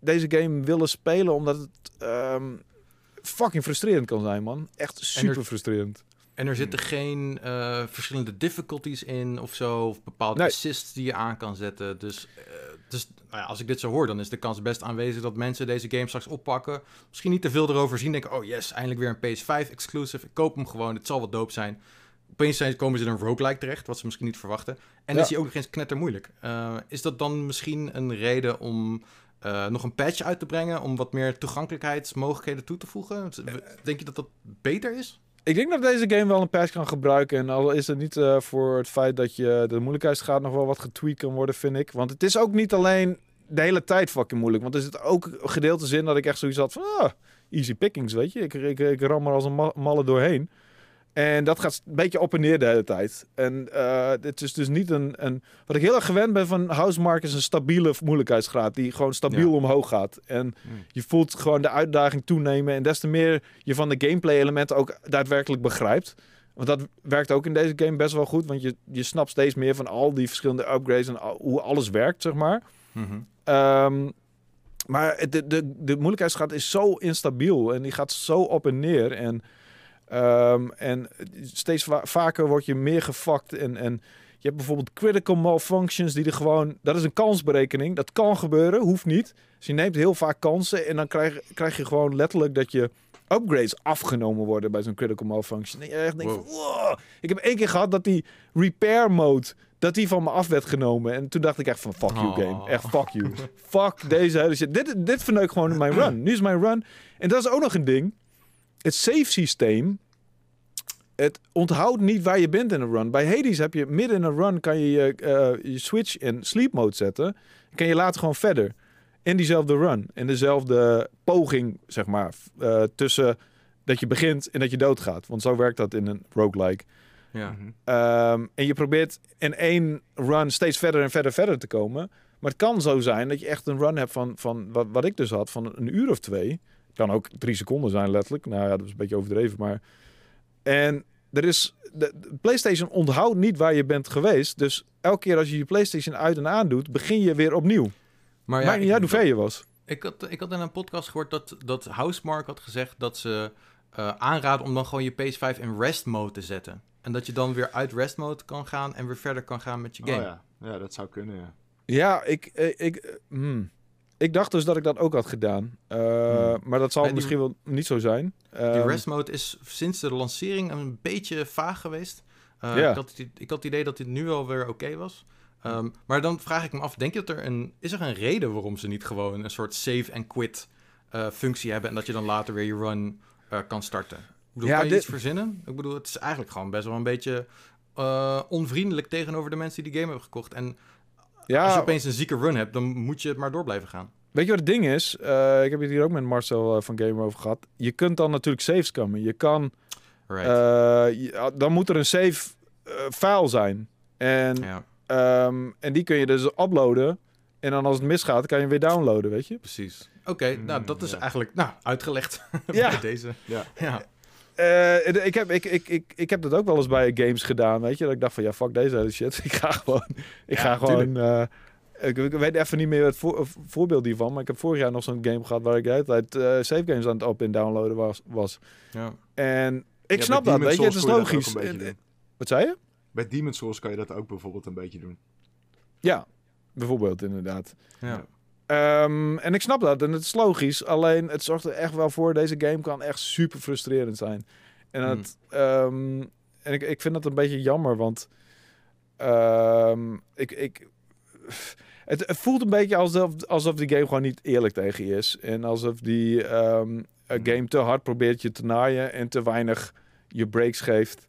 deze game willen spelen, omdat het ehm, fucking frustrerend kan zijn, man. Echt super frustrerend. En er zitten geen eh, verschillende difficulties in of zo, of bepaalde Nee. assists die je aan kan zetten. Dus, eh, dus nou ja, als ik dit zo hoor, dan is de kans best aanwezig dat mensen deze game straks oppakken. Misschien niet te veel erover zien, denken, oh yes, eindelijk weer een PS5 exclusive. Ik koop hem gewoon, het zal wat dope zijn. Opeens zijn, komen ze in een roguelike terecht, wat ze misschien niet verwachten. En Ja. is die ook nog eens knettermoeilijk. Eh is dat dan misschien een reden om nog een patch uit te brengen, om wat meer toegankelijkheidsmogelijkheden toe te voegen? Denk je dat dat beter is? Ik denk dat deze game wel een patch kan gebruiken. En al is het niet eh, voor het feit dat je de moeilijkheidsgraad nog wel wat getweakt kan worden, vind ik. Want het is ook niet alleen de hele tijd fucking moeilijk. Want er zit ook gedeeltes in dat ik echt zoiets had van... Ah, easy pickings, weet je. Ik, ik, ik ram er als een ma- malle doorheen. En dat gaat een beetje op en neer de hele tijd. En eh, het is dus niet een, een... Wat ik heel erg gewend ben van Housemark is een stabiele moeilijkheidsgraad. Die gewoon stabiel Ja. omhoog gaat. En Hmm. je voelt gewoon de uitdaging toenemen. En des te meer je van de gameplay elementen ook daadwerkelijk begrijpt. Want dat werkt ook in deze game best wel goed. Want je, je snapt steeds meer van al die verschillende upgrades en al- hoe alles werkt, zeg maar. Mhm. Ehm, Maar de, de, de moeilijkheidsgraad is zo instabiel en die gaat zo op en neer. En, ehm, en steeds va- vaker word je meer gefakt. En, en je hebt bijvoorbeeld critical malfunctions die er gewoon... Dat is een kansberekening. Dat kan gebeuren, hoeft niet. Dus je neemt heel vaak kansen en dan krijg, krijg je gewoon letterlijk dat je upgrades afgenomen worden bij zo'n critical malfunction. En je echt denkt Wow. van, wow. Ik heb één keer gehad dat die repair mode, dat die van me af werd genomen. En toen dacht ik echt van, fuck you Oh. game. Echt fuck you. fuck deze hele shit. Dit, dit verneukt gewoon mijn run. Nu is mijn run. En dat is ook nog een ding. Het save systeem, het onthoudt niet waar je bent in een run. Bij Hades heb je midden in een run kan je je, eh, je switch in sleep mode zetten. Kan je later gewoon verder. In diezelfde run. In dezelfde poging, zeg maar. eh, tussen dat je begint en dat je doodgaat. Want zo werkt dat in een roguelike. Ja. Mhm. Ehm, en je probeert in één run steeds verder en verder verder te komen. Maar het kan zo zijn dat je echt een run hebt van, van wat, wat ik dus had, van een uur of twee. Het kan ook drie seconden zijn, letterlijk. Nou ja, dat is een beetje overdreven, maar... En er is... De, de PlayStation onthoudt niet waar je bent geweest. Dus elke keer als je je PlayStation uit en aan doet, begin je weer opnieuw. Maar Maakt niet uit hoe ver je was. Ik had, ik had in een podcast gehoord dat, dat Housemark had gezegd dat ze eh, aanraden om dan gewoon je PS5 in rest mode te zetten. En dat je dan weer uit rest mode kan gaan en weer verder kan gaan met je game. Oh, ja. ja, dat zou kunnen, ja. Ja, ik, eh, ik, eh, hmm. Ik dacht dus dat ik dat ook had gedaan. Eh, Hmm. Maar dat zal die- misschien wel niet zo zijn. Die Ehm, rest mode is sinds de lancering een beetje vaag geweest. Eh, ik, had, het- ik had het idee dat dit nu wel weer oké was. Ehm, maar dan vraag ik me af, denk je dat er een... Is er een reden waarom ze niet gewoon een soort save en quit eh, functie hebben... en dat je dan later weer je run kan starten? Ik bedoel, Ja, kan je dit- iets verzinnen? Ik bedoel, het is eigenlijk gewoon best wel een beetje... onvriendelijk tegenover de mensen die die game hebben gekocht. En ja, als je opeens een zieke run hebt, dan moet je het maar door blijven gaan. Weet je wat het ding is? Eh, ik heb het hier ook met Marcel eh, van Gamer over gehad. Je kunt dan natuurlijk saves komen. Je kan... Right. eh, je- dan moet er een save file zijn. En, ja, ehm, en die kun je dus uploaden. En dan als het misgaat, kan je hem weer downloaden, weet je? precies. Oké, nou Mm, dat is ja. eigenlijk nou, uitgelegd Ja. bij deze. Ja. Ja. Eh, ik, heb, ik, ik, ik, ik heb dat ook wel eens bij games gedaan, weet je. Dat ik dacht van, ja, fuck deze hele shit. Ik ga gewoon... Ik Ja, ga gewoon... eh, ik, ik weet even niet meer het voor- voorbeeld hiervan. Maar ik heb vorig jaar nog zo'n game gehad waar ik de hele tijd eh, save games aan het op- en downloaden was. was. Ja. En ik Ja, snap dat, weet je. Het is logisch. En-. Wat zei je? Bij Demon's Souls kan je dat ook bijvoorbeeld een beetje doen. Ja, bijvoorbeeld inderdaad. Ja. Ehm, en ik snap dat en het is logisch. Alleen het zorgt er echt wel voor. Deze game kan echt super frustrerend zijn. En, Hmm. het, ehm, en ik, ik vind dat een beetje jammer, want ehm, ik, ik, het, het voelt een beetje alsof, alsof die game gewoon niet eerlijk tegen je is. En alsof die een Hmm. game te hard probeert je te naaien en te weinig je breaks geeft.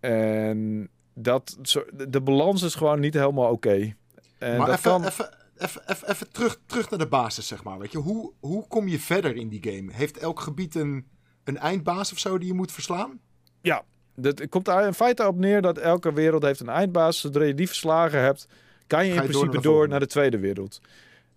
En dat, de, de balans is gewoon niet helemaal oké. En maar dat even, kan... even, even, even, even terug, terug naar de basis, zeg maar. Weet je, hoe, hoe kom je verder in die game? Heeft elk gebied een, een eindbaas of zo die je moet verslaan? Ja, dat komt er in feite op neer dat elke wereld heeft een eindbaas. Zodra je die verslagen hebt, kan je in door principe naar de door naar de tweede wereld.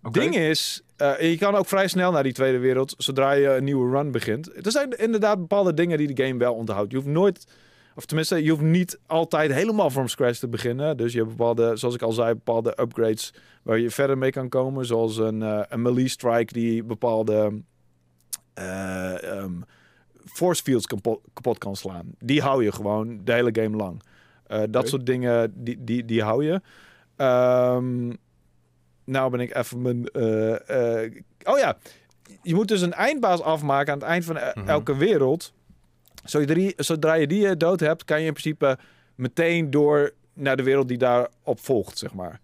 Oké. Ding is, eh, je kan ook vrij snel naar die tweede wereld zodra je een nieuwe run begint. Er zijn inderdaad bepaalde dingen die de game wel onderhoudt. Je hoeft nooit, of tenminste, je hoeft niet altijd helemaal from scratch te beginnen. Dus je hebt bepaalde, zoals ik al zei, bepaalde upgrades waar je verder mee kan komen. Zoals een, eh, een melee strike die bepaalde eh, ehm, force fields kapot, kapot kan slaan. Die hou je gewoon de hele game lang. Eh, dat soort dingen, die, die, die hou je. Ehm, nou ben ik even mijn... oh ja, je moet dus een eindbaas afmaken aan het eind van Mhm. elke wereld. Zodra, je die eh, dood hebt, kan je in principe meteen door naar de wereld die daarop volgt, zeg maar.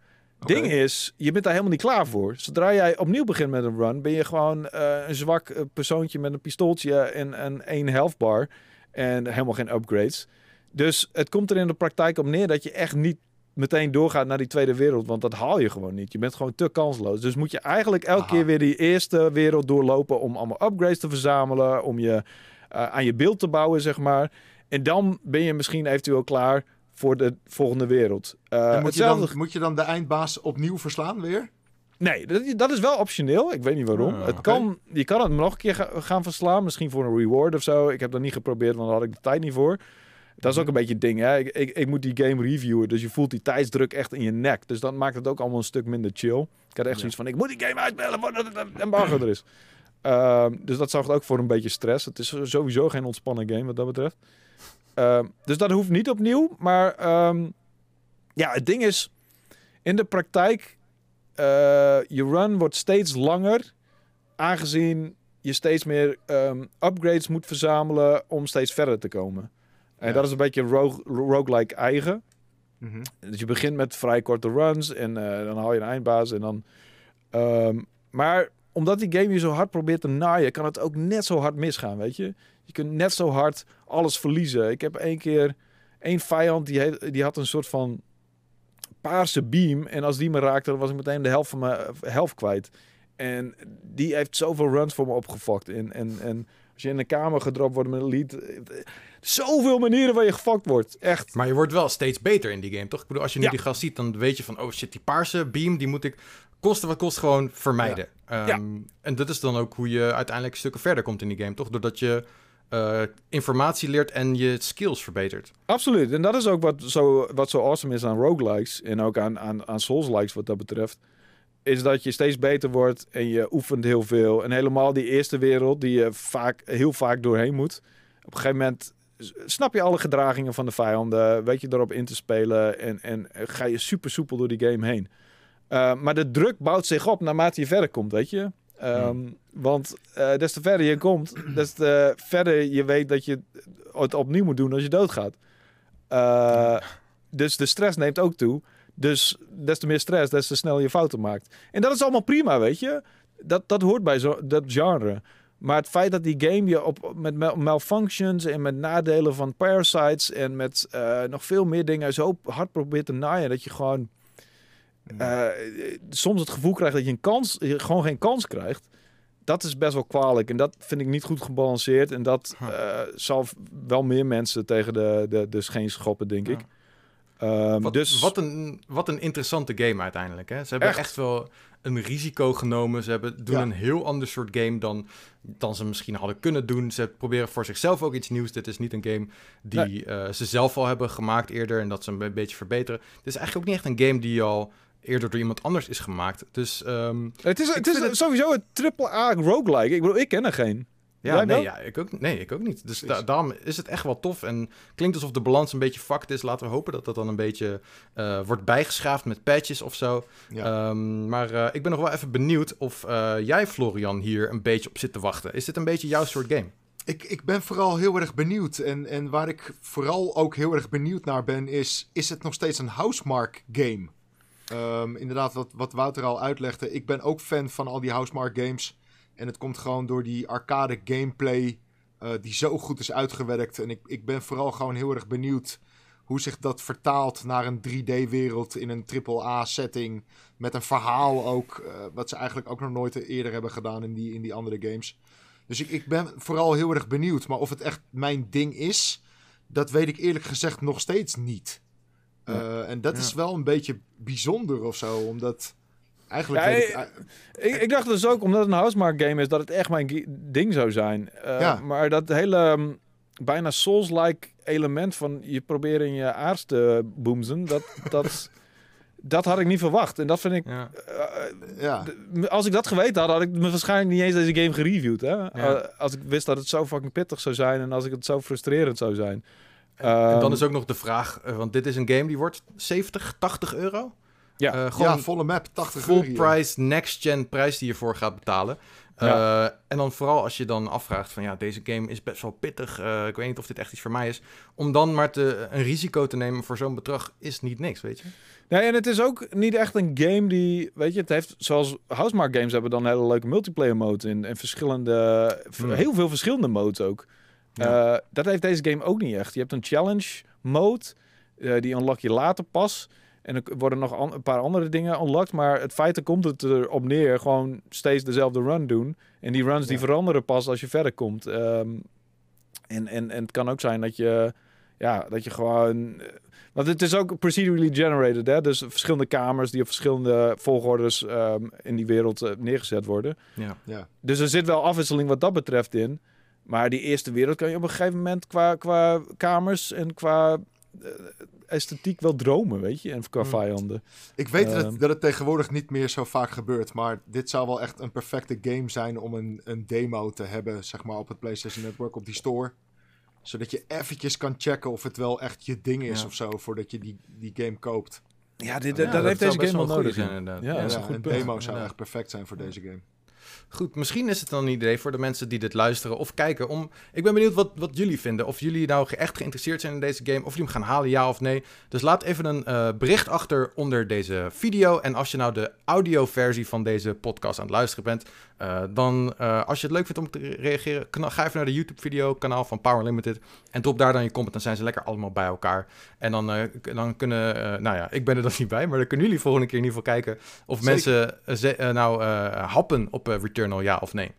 Ding is, je bent daar helemaal niet klaar voor. Zodra jij opnieuw begint met een run, ben je gewoon eh, een zwak eh, persoontje met een pistooltje en, en één health bar. En helemaal geen upgrades. Dus het komt er in de praktijk op neer dat je echt niet meteen doorgaat naar die tweede wereld. Want dat haal je gewoon niet. Je bent gewoon te kansloos. Dus moet je eigenlijk elke Aha. keer weer die eerste wereld doorlopen om allemaal upgrades te verzamelen. Om je aan je beeld te bouwen, zeg maar. En dan ben je misschien eventueel klaar voor de volgende wereld. Eh, moet je, dan, moet je dan de eindbaas opnieuw verslaan weer? Nee, dat, dat is wel optioneel. Ik weet niet waarom. Ah, het kan, je kan het nog een keer ga- gaan verslaan. Misschien voor een reward of zo. Ik heb dat niet geprobeerd, want daar had ik de tijd niet voor. Dat is ook een beetje het ding. Hè? Ik, ik, ik moet die game reviewen. Dus je voelt die tijdsdruk echt in je nek. Dus dat maakt het ook allemaal een stuk minder chill. Ik had echt Ja. zoiets van, ik moet die game uitspelen voordat het een embargo er is. Ehm, dus dat zorgt ook voor een beetje stress. Het is sowieso geen ontspannen game wat dat betreft. Ehm, dus dat hoeft niet opnieuw. Maar ehm, ja, het ding is, in de praktijk, eh, je run wordt steeds langer, aangezien je steeds meer upgrades moet verzamelen om steeds verder te komen. En Ja. dat is een beetje rogue, roguelike eigen. Mhm. Dus je begint met vrij korte runs en eh, dan haal je een eindbaas en dan... maar omdat die game je zo hard probeert te naaien, kan het ook net zo hard misgaan, weet je? Je kunt net zo hard alles verliezen. Ik heb één keer één vijand die, he- die had een soort van paarse beam en als die me raakte, dan was ik meteen de helft van mijn eh, helft kwijt. En die heeft zoveel runs voor me opgefokt. En, en, en als je in een kamer gedropt wordt met een lied, eh, zoveel manieren waar je gefokt wordt. Echt. Maar je wordt wel steeds beter in die game, toch? Ik bedoel, als je nu Ja. die gast ziet, dan weet je van... Oh shit, die paarse beam, die moet ik koste wat kost gewoon vermijden. Ehm, En dat is dan ook hoe je uiteindelijk stukken verder komt in die game, toch? Doordat je eh, informatie leert en je skills verbetert. Absoluut. En dat is ook wat zo, wat zo awesome is aan roguelikes. En ook aan, aan, aan souls-likes wat dat betreft. Is dat je steeds beter wordt en je oefent heel veel. En helemaal die eerste wereld die je vaak, heel vaak doorheen moet. Op een gegeven moment snap je alle gedragingen van de vijanden. Weet je erop in te spelen. En, en ga je super soepel door die game heen. Uh, maar de druk bouwt zich op naarmate je verder komt, weet je. Um, Want uh, des te verder je komt, des te verder je weet dat je het opnieuw moet doen als je doodgaat. Uh, dus de stress neemt ook toe. Dus des te meer stress, des te sneller je fouten maakt. En dat is allemaal prima, weet je. Dat, dat hoort bij zo, dat genre. Maar het feit dat die game je op, met malfunctions en met nadelen van parasites en met uh, nog veel meer dingen zo hard probeert te naaien dat je gewoon uh, soms het gevoel krijgt dat je een kans, je gewoon geen kans krijgt. Dat is best wel kwalijk en dat vind ik niet goed gebalanceerd. En dat uh, zal wel meer mensen tegen de, de, de scheen schoppen, denk ik. Um, wat, dus... wat, een, wat een interessante game uiteindelijk. Hè? Ze hebben echt, echt wel een risico genomen. Ze hebben, doen ja. een heel ander soort game dan, dan ze misschien hadden kunnen doen. Ze proberen voor zichzelf ook iets nieuws. Dit is niet een game die nee. uh, ze zelf al hebben gemaakt eerder en dat ze een beetje verbeteren. Dit is eigenlijk ook niet echt een game die al eerder door iemand anders is gemaakt. Dus um, het is, het is het... sowieso een triple A roguelike. Ik bedoel, ik ken er geen. Ja, nee, ja ik, ook, nee, ik ook niet. Dus da daarom is het echt wel tof. En klinkt alsof de balans een beetje fucked is. Laten we hopen dat dat dan een beetje uh, wordt bijgeschaafd met patches of zo. Ja. Um, maar uh, ik ben nog wel even benieuwd of uh, jij, Florian, hier een beetje op zit te wachten. Is dit een beetje jouw soort game? Ik, ik ben vooral heel erg benieuwd. En, en waar ik vooral ook heel erg benieuwd naar ben, is: is het nog steeds een housemark game? Um, inderdaad, wat, wat Wouter al uitlegde. Ik ben ook fan van al die housemark games. En het komt gewoon door die arcade gameplay uh, die zo goed is uitgewerkt. En ik, ik ben vooral gewoon heel erg benieuwd hoe zich dat vertaalt naar een 3D-wereld in een AAA-setting. Met een verhaal ook, uh, wat ze eigenlijk ook nog nooit eerder hebben gedaan in die, in die andere games. Dus ik, ik ben vooral heel erg benieuwd. Maar of het echt mijn ding is, dat weet ik eerlijk gezegd nog steeds niet. Uh, ja. En dat ja. is wel een beetje bijzonder of zo, omdat... Eigenlijk ja, ik, ik, ik, dacht dus ook, omdat het een housemark game is, dat het echt mijn ding zou zijn. Uh, ja. Maar dat hele um, bijna Souls-like element van je proberen in je aars te boomzen, dat, dat, dat had ik niet verwacht. En dat vind ik... Ja. Uh, ja. Als ik dat geweten had, had ik me waarschijnlijk niet eens deze game gereviewd. Hè? Ja. Uh, als ik wist dat het zo fucking pittig zou zijn en als ik het zo frustrerend zou zijn. En, en dan is ook nog de vraag, want dit is een game die wordt 70, 80 euro? Ja, uh, gewoon ja, volle map, 80 full euro. price, next gen prijs die je voor gaat betalen. Ja. Uh, en dan vooral als je dan afvraagt van ja, deze game is best wel pittig. Uh, ik weet niet of dit echt iets voor mij is. Om dan maar te, een risico te nemen voor zo'n bedrag is niet niks, weet je. Nee, en het is ook niet echt een game die, weet je, het heeft zoals Housemark games hebben dan hele leuke multiplayer modes in en verschillende, hmm. heel veel verschillende modes ook. Ja. Uh, dat heeft deze game ook niet echt. Je hebt een challenge mode, uh, die unlock je later pas. En er worden nog an een paar andere dingen unlocked. Maar het feit komt het erop neer. Gewoon steeds dezelfde run doen. En die runs ja. die veranderen pas als je verder komt. Um, en, en, en het kan ook zijn dat je... Ja, dat je gewoon... Want het is ook procedurally generated. Hè? Dus verschillende kamers die op verschillende volgordes um, in die wereld uh, neergezet worden. Ja. ja. Dus er zit wel afwisseling wat dat betreft in. Maar die eerste wereld kan je op een gegeven moment qua, qua kamers en qua eh, esthetiek wel dromen, weet je, en qua Hmm. vijanden. Ik weet dat, Ehm. het, dat het tegenwoordig niet meer zo vaak gebeurt, maar dit zou wel echt een perfecte game zijn om een, een demo te hebben, zeg maar, op het PlayStation Network, op die store. Zodat je eventjes kan checken of het wel echt je ding is Ja. of zo, voordat je die, die game koopt. Ja, dit, Ja, dat, dat heeft deze game wel nodig. zijn, inderdaad. Ja, Ja, dat is Ja, een goed een punt. demo zou echt perfect zijn voor deze game. Goed, misschien is het dan een idee voor de mensen die dit luisteren of kijken. Om, ik ben benieuwd wat, wat jullie vinden. Of jullie nou echt geïnteresseerd zijn in deze game. Of jullie hem gaan halen, ja of nee. Dus laat even een eh, bericht achter onder deze video. En als je nou de audioversie van deze podcast aan het luisteren bent. Eh, dan, eh, als je het leuk vindt om te re- reageren, ga even naar de YouTube-video kanaal van Power Limited. En drop daar dan je comment. Dan zijn ze lekker allemaal bij elkaar. En dan, eh, dan kunnen, nou ja, ik ben er dan niet bij. Maar dan kunnen jullie volgende keer in ieder geval kijken. Of Zeker. mensen nou happen op Returnal, ja of nee.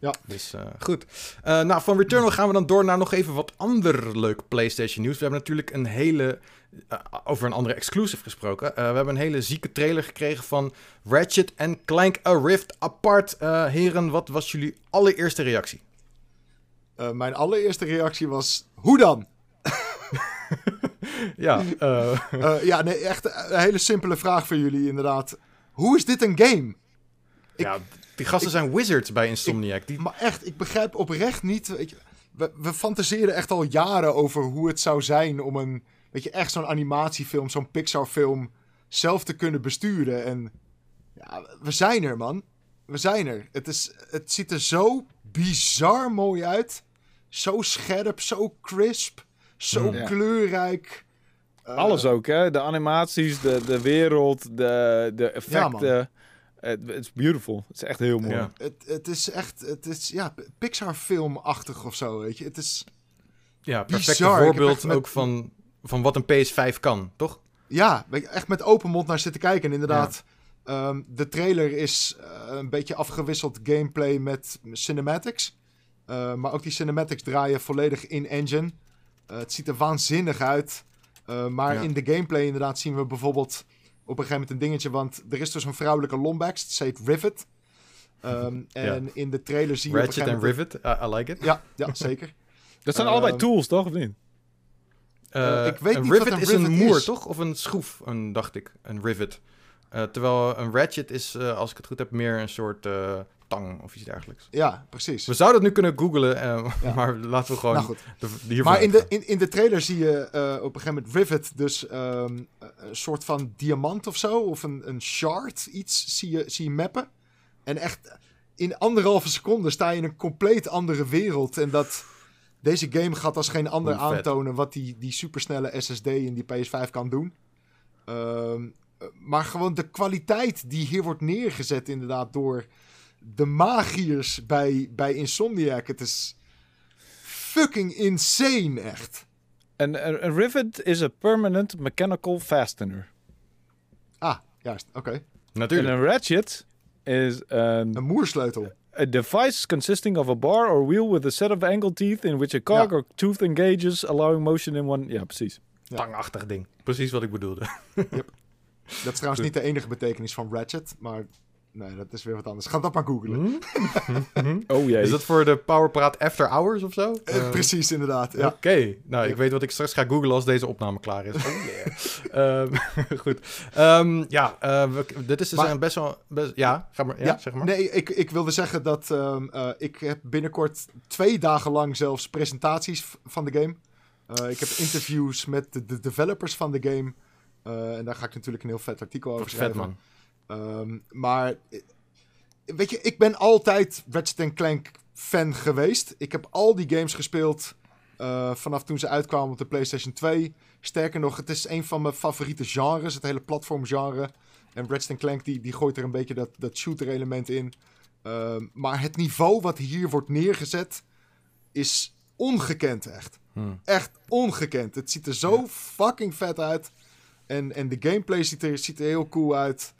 Ja. Dus eh, goed. Eh, nou, van Returnal gaan we dan door naar nog even wat ander leuk PlayStation nieuws. We hebben natuurlijk een hele. eh, over een andere exclusive gesproken. We hebben een hele zieke trailer gekregen van Ratchet en Clank A Rift Apart. Heren, wat was jullie allereerste reactie? Mijn allereerste reactie was, hoe dan? Ja, ja, nee, echt een hele simpele vraag voor jullie inderdaad. Hoe is dit een game? Ik- ja die gasten zijn wizards bij Insomniac. Die, Maar echt, ik begrijp oprecht niet. Weet je, we, we fantaseren echt al jaren over hoe het zou zijn om een, weet je, echt zo'n animatiefilm, zo'n Pixar-film zelf te kunnen besturen. En ja, we zijn er, man. We zijn er. Het, is, het ziet er zo bizar mooi uit. Zo scherp, zo crisp, zo Ja. kleurrijk. Eh, Alles ook, hè? De animaties, de, de wereld, de, de effecten. Het is beautiful. Het is echt heel mooi. Ja. Het, het is echt, het is ja, Pixar-filmachtig of zo, weet je. Het is, ja, heb voorbeeld met- ook van, van wat een PS5 kan, toch? Ja, echt met open mond naar zitten kijken. En inderdaad, ehm, de trailer is eh, een beetje afgewisseld gameplay met cinematics. Eh, maar ook die cinematics draaien volledig in engine. Eh, het ziet er waanzinnig uit. Eh, maar Ja. in de gameplay inderdaad zien we bijvoorbeeld op een gegeven moment een dingetje. Want er is dus een vrouwelijke Lombax, het heet Rivet. Ehm, en in de trailer zie je op een Ratchet gegeven en moment... Rivet, I, I like it. Ja, ja, zeker. Dat zijn Ehm, allebei tools, toch? Of niet? Eh, ik weet een niet wat rivet een is een moer, is. toch? Of een schroef, een, dacht ik. Een rivet. Eh, terwijl een ratchet is, eh, als ik het goed heb, meer een soort eh, tang of iets dergelijks. Ja, precies. We zouden het nu kunnen googlen, eh, Ja. maar laten we gewoon nou de, de Maar in de, in, in de trailer zie je eh, op een gegeven moment Rivet dus ehm, een soort van diamant of zo, of een, een shard, iets, zie je, zie je mappen. En echt in anderhalve seconde sta je in een compleet andere wereld. En dat deze game gaat als geen ander Hoe vet. aantonen wat die, die supersnelle SSD in die PS5 kan doen. Ehm, eh, maar gewoon de kwaliteit die hier wordt neergezet inderdaad door de magiërs bij, bij Insomniac. Het is fucking insane, echt. Een, rivet is a permanent mechanical fastener. Ah, juist, oké. En Natuurlijk. een ratchet is een Een moersleutel. A device consisting of a bar or wheel with a set of angle teeth in which a cog Ja. or tooth engages, allowing motion in one. Ja, precies. Ja. Tangachtig ding. Precies wat ik bedoelde. Dat is trouwens niet de enige betekenis van Ratchet, maar nee, dat is weer wat anders. Ga dat maar googlen. Oh jee. Is dat voor de Powerpraat After Hours of zo? Eh, Eh, precies, inderdaad. Ja. Oké, nou ik weet wat ik straks ga googlen als deze opname klaar is. Oh yeah. Ehm, goed. Ehm, ja, eh, we- dit is dus Maar- een best wel... Best, ja, ga maar, ja, Ja, zeg maar. Nee, ik, ik wilde zeggen dat ehm, eh, ik heb binnenkort twee dagen lang zelfs presentaties van de game. Eh, ik heb interviews met de, de developers van de game. Eh, en daar ga ik natuurlijk een heel vet artikel over Wat vet schrijven. man. Ehm, maar eh, weet je, ik ben altijd Ratchet Clank fan geweest. Ik heb al die games gespeeld eh, vanaf toen ze uitkwamen op de PlayStation 2. Sterker nog, het is een van mijn favoriete genres, het hele platformgenre. En Ratchet Clank die, die gooit er een beetje dat, dat shooter element in. Ehm, maar het niveau wat hier wordt neergezet is ongekend echt. Hmm. Echt ongekend. Het ziet er zo fucking vet uit. En, en de gameplay ziet er, ziet er heel cool uit.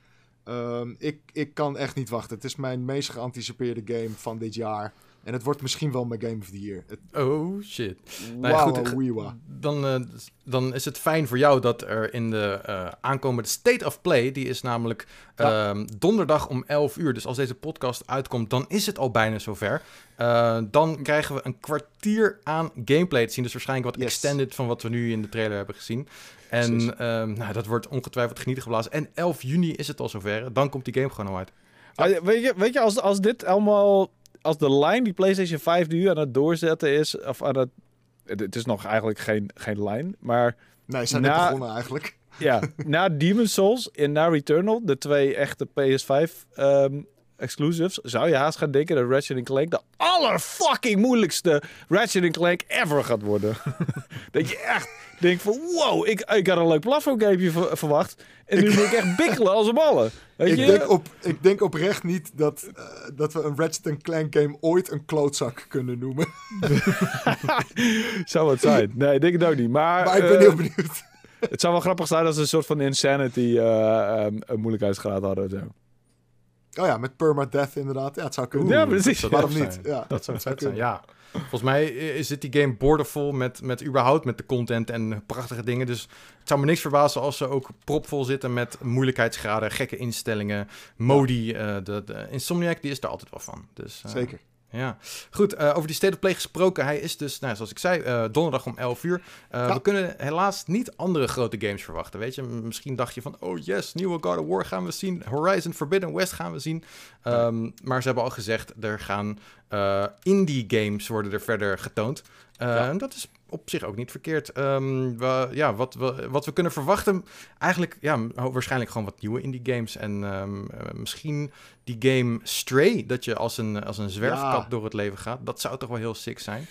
Ehm, ik, ik kan echt niet wachten. Het is mijn meest geanticipeerde game van dit jaar. En het wordt misschien wel mijn Game of the Year. Het, Oh shit. Nou ja, Wauw, goed. Dan, eh, dan is het fijn voor jou dat er in de eh, aankomende State of Play, die is namelijk Ja. ehm, donderdag om 11 uur. Dus als deze podcast uitkomt, dan is het al bijna zover. Eh, dan krijgen we een kwartier aan gameplay te zien. Dus waarschijnlijk wat Yes. extended van wat we nu in de trailer hebben gezien. En ehm, nou, dat wordt ongetwijfeld genieten geblazen. En 11 juni is het al zover. Dan komt die game gewoon al uit. Ah, weet, je, weet je, als, als dit allemaal... Als de lijn die PlayStation 5 nu aan het doorzetten is... Of aan het... Het is nog eigenlijk geen, geen lijn, maar... Nee, ze zijn Na- net begonnen eigenlijk. Ja, na Demon's Souls en na Returnal, de twee echte PS5 ehm, exclusives, zou je haast gaan denken dat Ratchet Clank de allerfucking moeilijkste Ratchet Clank ever gaat worden. dat je echt denkt van wow, ik, ik had een leuk platformgamepje ver- verwacht en nu moet ik echt bikkelen als een ballen. Weet Ik je? denk, op, ik denk oprecht niet dat, eh, dat we een Ratchet Clank game ooit een klootzak kunnen noemen. Zou het zijn? Nee, ik denk het ook niet. Maar, Maar ik ben eh, heel benieuwd. het zou wel grappig zijn als ze een soort van insanity eh, een moeilijkheidsgraad hadden. Zo. Oh ja, met permadeath inderdaad. Ja, het zou kunnen. Ja, precies. dat Waarom niet? Ja, Dat zou het zijn, kunnen. ja. Volgens mij is dit die game boordevol met, met überhaupt met de content en prachtige dingen. Dus het zou me niks verbazen als ze ook propvol zitten met moeilijkheidsgraden, gekke instellingen, modi. eh, de, de Insomniac, die is daar altijd wel van. Dus, eh, Zeker. Ja, goed. eh, over die State of Play gesproken. Hij is dus, nou, zoals ik zei, eh, donderdag om 11 uur. Eh, Ja. We kunnen helaas niet andere grote games verwachten. Weet je, misschien dacht je van, oh yes, nieuwe God of War gaan we zien. Horizon Forbidden West gaan we zien. Ehm, maar ze hebben al gezegd, er gaan indie games worden er verder getoond. Ja. En dat is op zich ook niet verkeerd. Ehm, we, ja, wat, we, wat we kunnen verwachten, eigenlijk ja, waarschijnlijk gewoon wat nieuwe indie games. En ehm, eh, misschien die game Stray, dat je als een, als een zwerfkat Ja. door het leven gaat. Dat zou toch wel heel sick zijn.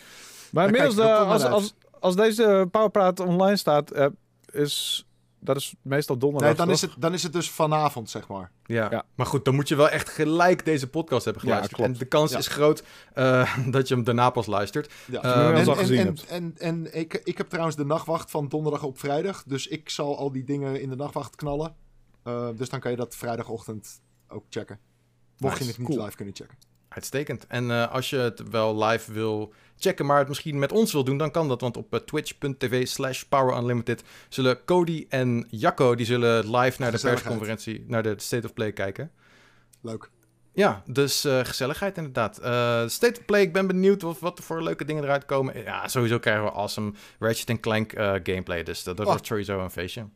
Maar Daar inmiddels, eh, als, als, als deze Powerpraat online staat, eh, is dat is meestal donderdag. Nee, dan is, het, dan is het dus vanavond, zeg maar. Ja. Ja. maar goed, dan moet je wel echt gelijk deze podcast hebben Ja, geluisterd. klopt. en de kans Ja. is groot eh, dat je hem daarna pas luistert. Ja. Je hem en, al en, gezien en, hebt. en, en ik, ik heb trouwens de nachtwacht van donderdag op vrijdag. Dus ik zal al die dingen in de nachtwacht knallen. Eh, dus dan kan je dat vrijdagochtend ook checken. Mocht je het niet cool. live kunnen checken. Uitstekend. En eh, als je het wel live wil checken, maar het misschien met ons wil doen, dan kan dat. Want op eh, twitch.tv slash powerunlimited zullen Cody en Jacco, die zullen live naar de persconferentie, naar de State of Play kijken. Leuk. Ja, dus eh, gezelligheid inderdaad. Eh, State of Play, ik ben benieuwd wat, wat er voor leuke dingen eruit komen. Ja, sowieso krijgen we awesome Ratchet Clank eh, gameplay, dus dat, dat Oh. wordt sowieso een feestje.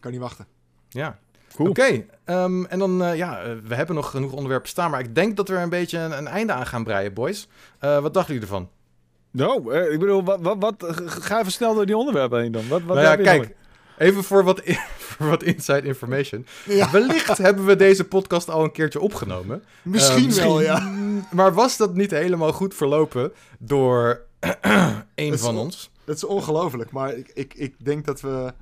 Kan niet wachten. Ja. Cool. Oké, ehm, en dan, ja, we hebben nog genoeg onderwerpen staan, maar ik denk dat we er een beetje een, een einde aan gaan breien, boys. Eh, wat dachten jullie ervan? Nou, ik bedoel, wat, wat, wat, ga even snel door die onderwerpen heen dan. Wat, wat nou ja, kijk, nog? even voor wat, voor wat inside information. Ja. Wellicht hebben we deze podcast al een keertje opgenomen. Misschien, Eh, wel, ja. Maar was dat niet helemaal goed verlopen door een van on- ons? Het is ongelooflijk, maar ik, ik, ik denk dat we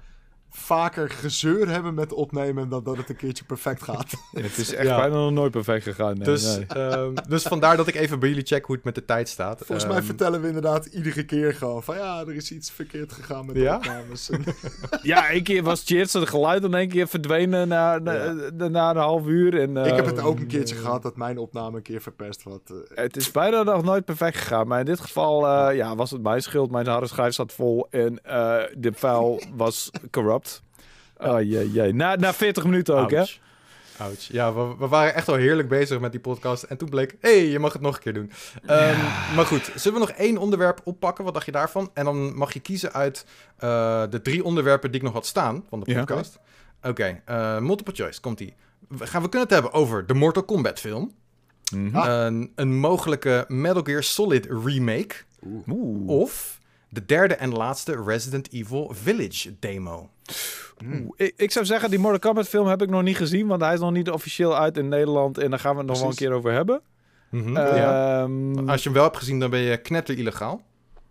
vaker gezeur hebben met opnemen dan dat het een keertje perfect gaat. Het is echt Ja. bijna nog nooit perfect gegaan. Nee, Dus, nee. ehm, dus vandaar dat ik even bij jullie check hoe het met de tijd staat. Volgens mij Ehm, vertellen we inderdaad iedere keer gewoon van ja, er is iets verkeerd gegaan met de Ja? opnames. En- Ja, één keer was Cheers het geluid in één keer verdwenen na, na, Ja. na een half uur. En, ik heb eh, het ook een keertje gehad dat mijn opname een keer verpest was. eh, Het is bijna nog nooit perfect gegaan. Maar in dit geval eh, ja, was het mijn schuld. Mijn harde schijf zat vol en eh, de file was corrupt. Oh jee, jee. Na, na 40 minuten ook, hè? Ouch. Ja, we, we waren echt al heerlijk bezig met die podcast. En toen bleek, hé, hey, je mag het nog een keer doen. Ehm, Maar goed, zullen we nog één onderwerp oppakken? Wat dacht je daarvan? En dan mag je kiezen uit eh, de drie onderwerpen die ik nog had staan van de Ja. podcast. Oké, eh, multiple choice, komt-ie. We, gaan, we kunnen het hebben over de Mortal Kombat film. Mhm. Een, een mogelijke Metal Gear Solid remake. Oeh. Of de derde en laatste Resident Evil Village demo. Oeh. Ik, ik zou zeggen, die Mortal Kombat film heb ik nog niet gezien. Want hij is nog niet officieel uit in Nederland. En daar gaan we het nog wel een keer over hebben. Mhm, Eh, ja. Ehm, Als je hem wel hebt gezien, dan ben je knetter illegaal.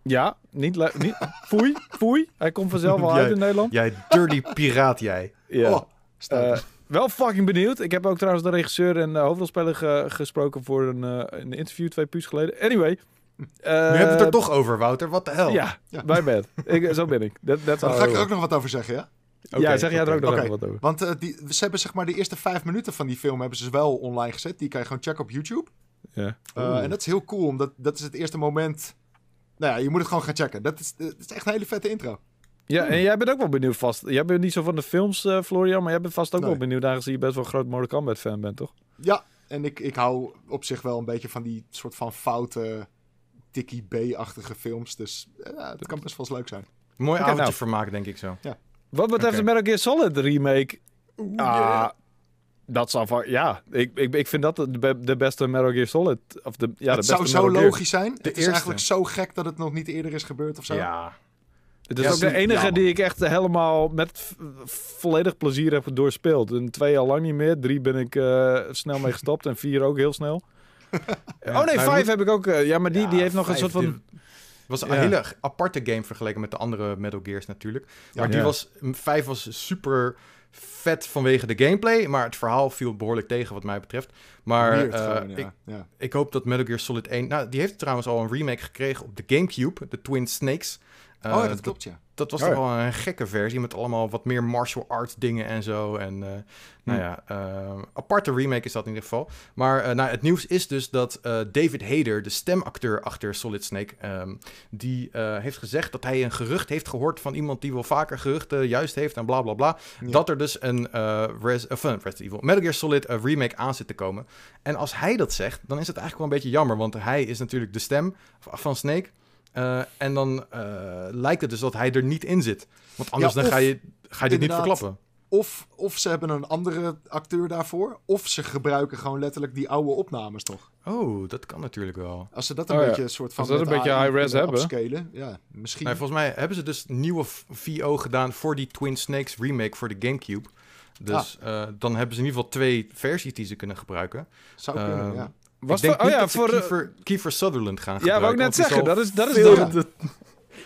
Ja, niet, niet foei, foei. Hij komt vanzelf wel uit in Nederland. Jij dirty piraat, jij. Ja. Oh. Eh, wel fucking benieuwd. Ik heb ook trouwens de regisseur en de hoofdrolspeler ge- gesproken voor een, eh, een interview twee puurs geleden. Anyway. Nu hebben we het er toch over, Wouter. Wat de hel? Ja, Ja. bij bed. Ik, zo ben ik. Dat dat Dan ga ik er ook nog wat over zeggen, ja? Ja, zeg jij er ook nog even wat over. Want eh, die, ze hebben zeg maar de eerste vijf minuten van die film hebben ze wel online gezet. Die kan je gewoon checken op YouTube. Ja. Eh, en dat is heel cool, omdat dat is het eerste moment... Nou ja, je moet het gewoon gaan checken. Dat is, dat is echt een hele vette intro. Ja, en jij bent ook wel benieuwd vast. Jij bent niet zo van de films, eh, Florian, maar jij bent vast ook Nee. wel benieuwd aangezien je best wel een groot Mortal Kombat fan bent, toch? Ja, en ik, ik hou op zich wel een beetje van die soort van foute, tikkie B-achtige films. Dus eh, ja, dat kan best wel eens leuk zijn. Mooi avondje nou. vermaken, denk ik zo. Wat betreft de Metal Gear Solid remake, ah, yeah. dat zal van, ja, ik, ik, ik vind dat de, be- de beste Metal Gear Solid, of de, ja, de het beste zou zo Metal Gear. logisch zijn. het is eerste. eigenlijk zo gek dat het nog niet eerder is gebeurd of zo. Ja. Het is Ja, ook de enige ja. die ik echt helemaal met volledig plezier heb doorspeeld. En twee al lang niet meer. Drie ben ik eh, snel mee gestopt. En vier ook heel snel. oh nee, maar vijf moet- heb ik ook. eh, ja, maar die, die heeft nog een soort van... was een Ja. hele aparte game vergeleken met de andere Metal Gears natuurlijk. Maar die Ja. was, 5 was super vet vanwege de gameplay, maar het verhaal viel behoorlijk tegen wat mij betreft. Maar Weird eh, gewoon, ik, ik hoop dat Metal Gear Solid 1, nou die heeft trouwens al een remake gekregen op de Gamecube, de Twin Snakes. Eh, oh, ja, dat dat, klopt, ja. dat was Oh, toch wel een gekke versie met allemaal wat meer martial arts dingen en zo. En eh, nou Hm. ja, eh, aparte remake is dat in ieder geval. Maar eh, nou, het nieuws is dus dat eh, David Hayter, de stemacteur achter Solid Snake, ehm, die eh, heeft gezegd dat hij een gerucht heeft gehoord van iemand die wel vaker geruchten juist heeft en bla bla bla. Ja. Dat er dus een, eh Res, of, Resident Evil, Metal Gear Solid eh, remake aan zit te komen. En als hij dat zegt, dan is het eigenlijk wel een beetje jammer, want hij is natuurlijk de stem van Snake. Eh, en dan eh, lijkt het dus dat hij er niet in zit. Want anders Ja, dan ga je, ga je dit niet verklappen. Of, of ze hebben een andere acteur daarvoor. Of ze gebruiken gewoon letterlijk die oude opnames toch. Oh, dat kan natuurlijk wel. Als ze dat een Oh ja. beetje een soort van Als dat een beetje high-res hebben. upscalen, Ja, misschien. Nee, volgens mij hebben ze dus nieuwe VO gedaan voor die Twin Snakes remake voor de Gamecube. Dus Ah. eh, dan hebben ze in ieder geval twee versies die ze kunnen gebruiken. Zou kunnen, Ehm, ja. Was ik denk voor, oh ja, voor... eh, Kiefer, Kiefer Sutherland gaan Ja, gebruiken. wou ik net zeggen, dat is, dat is veel de,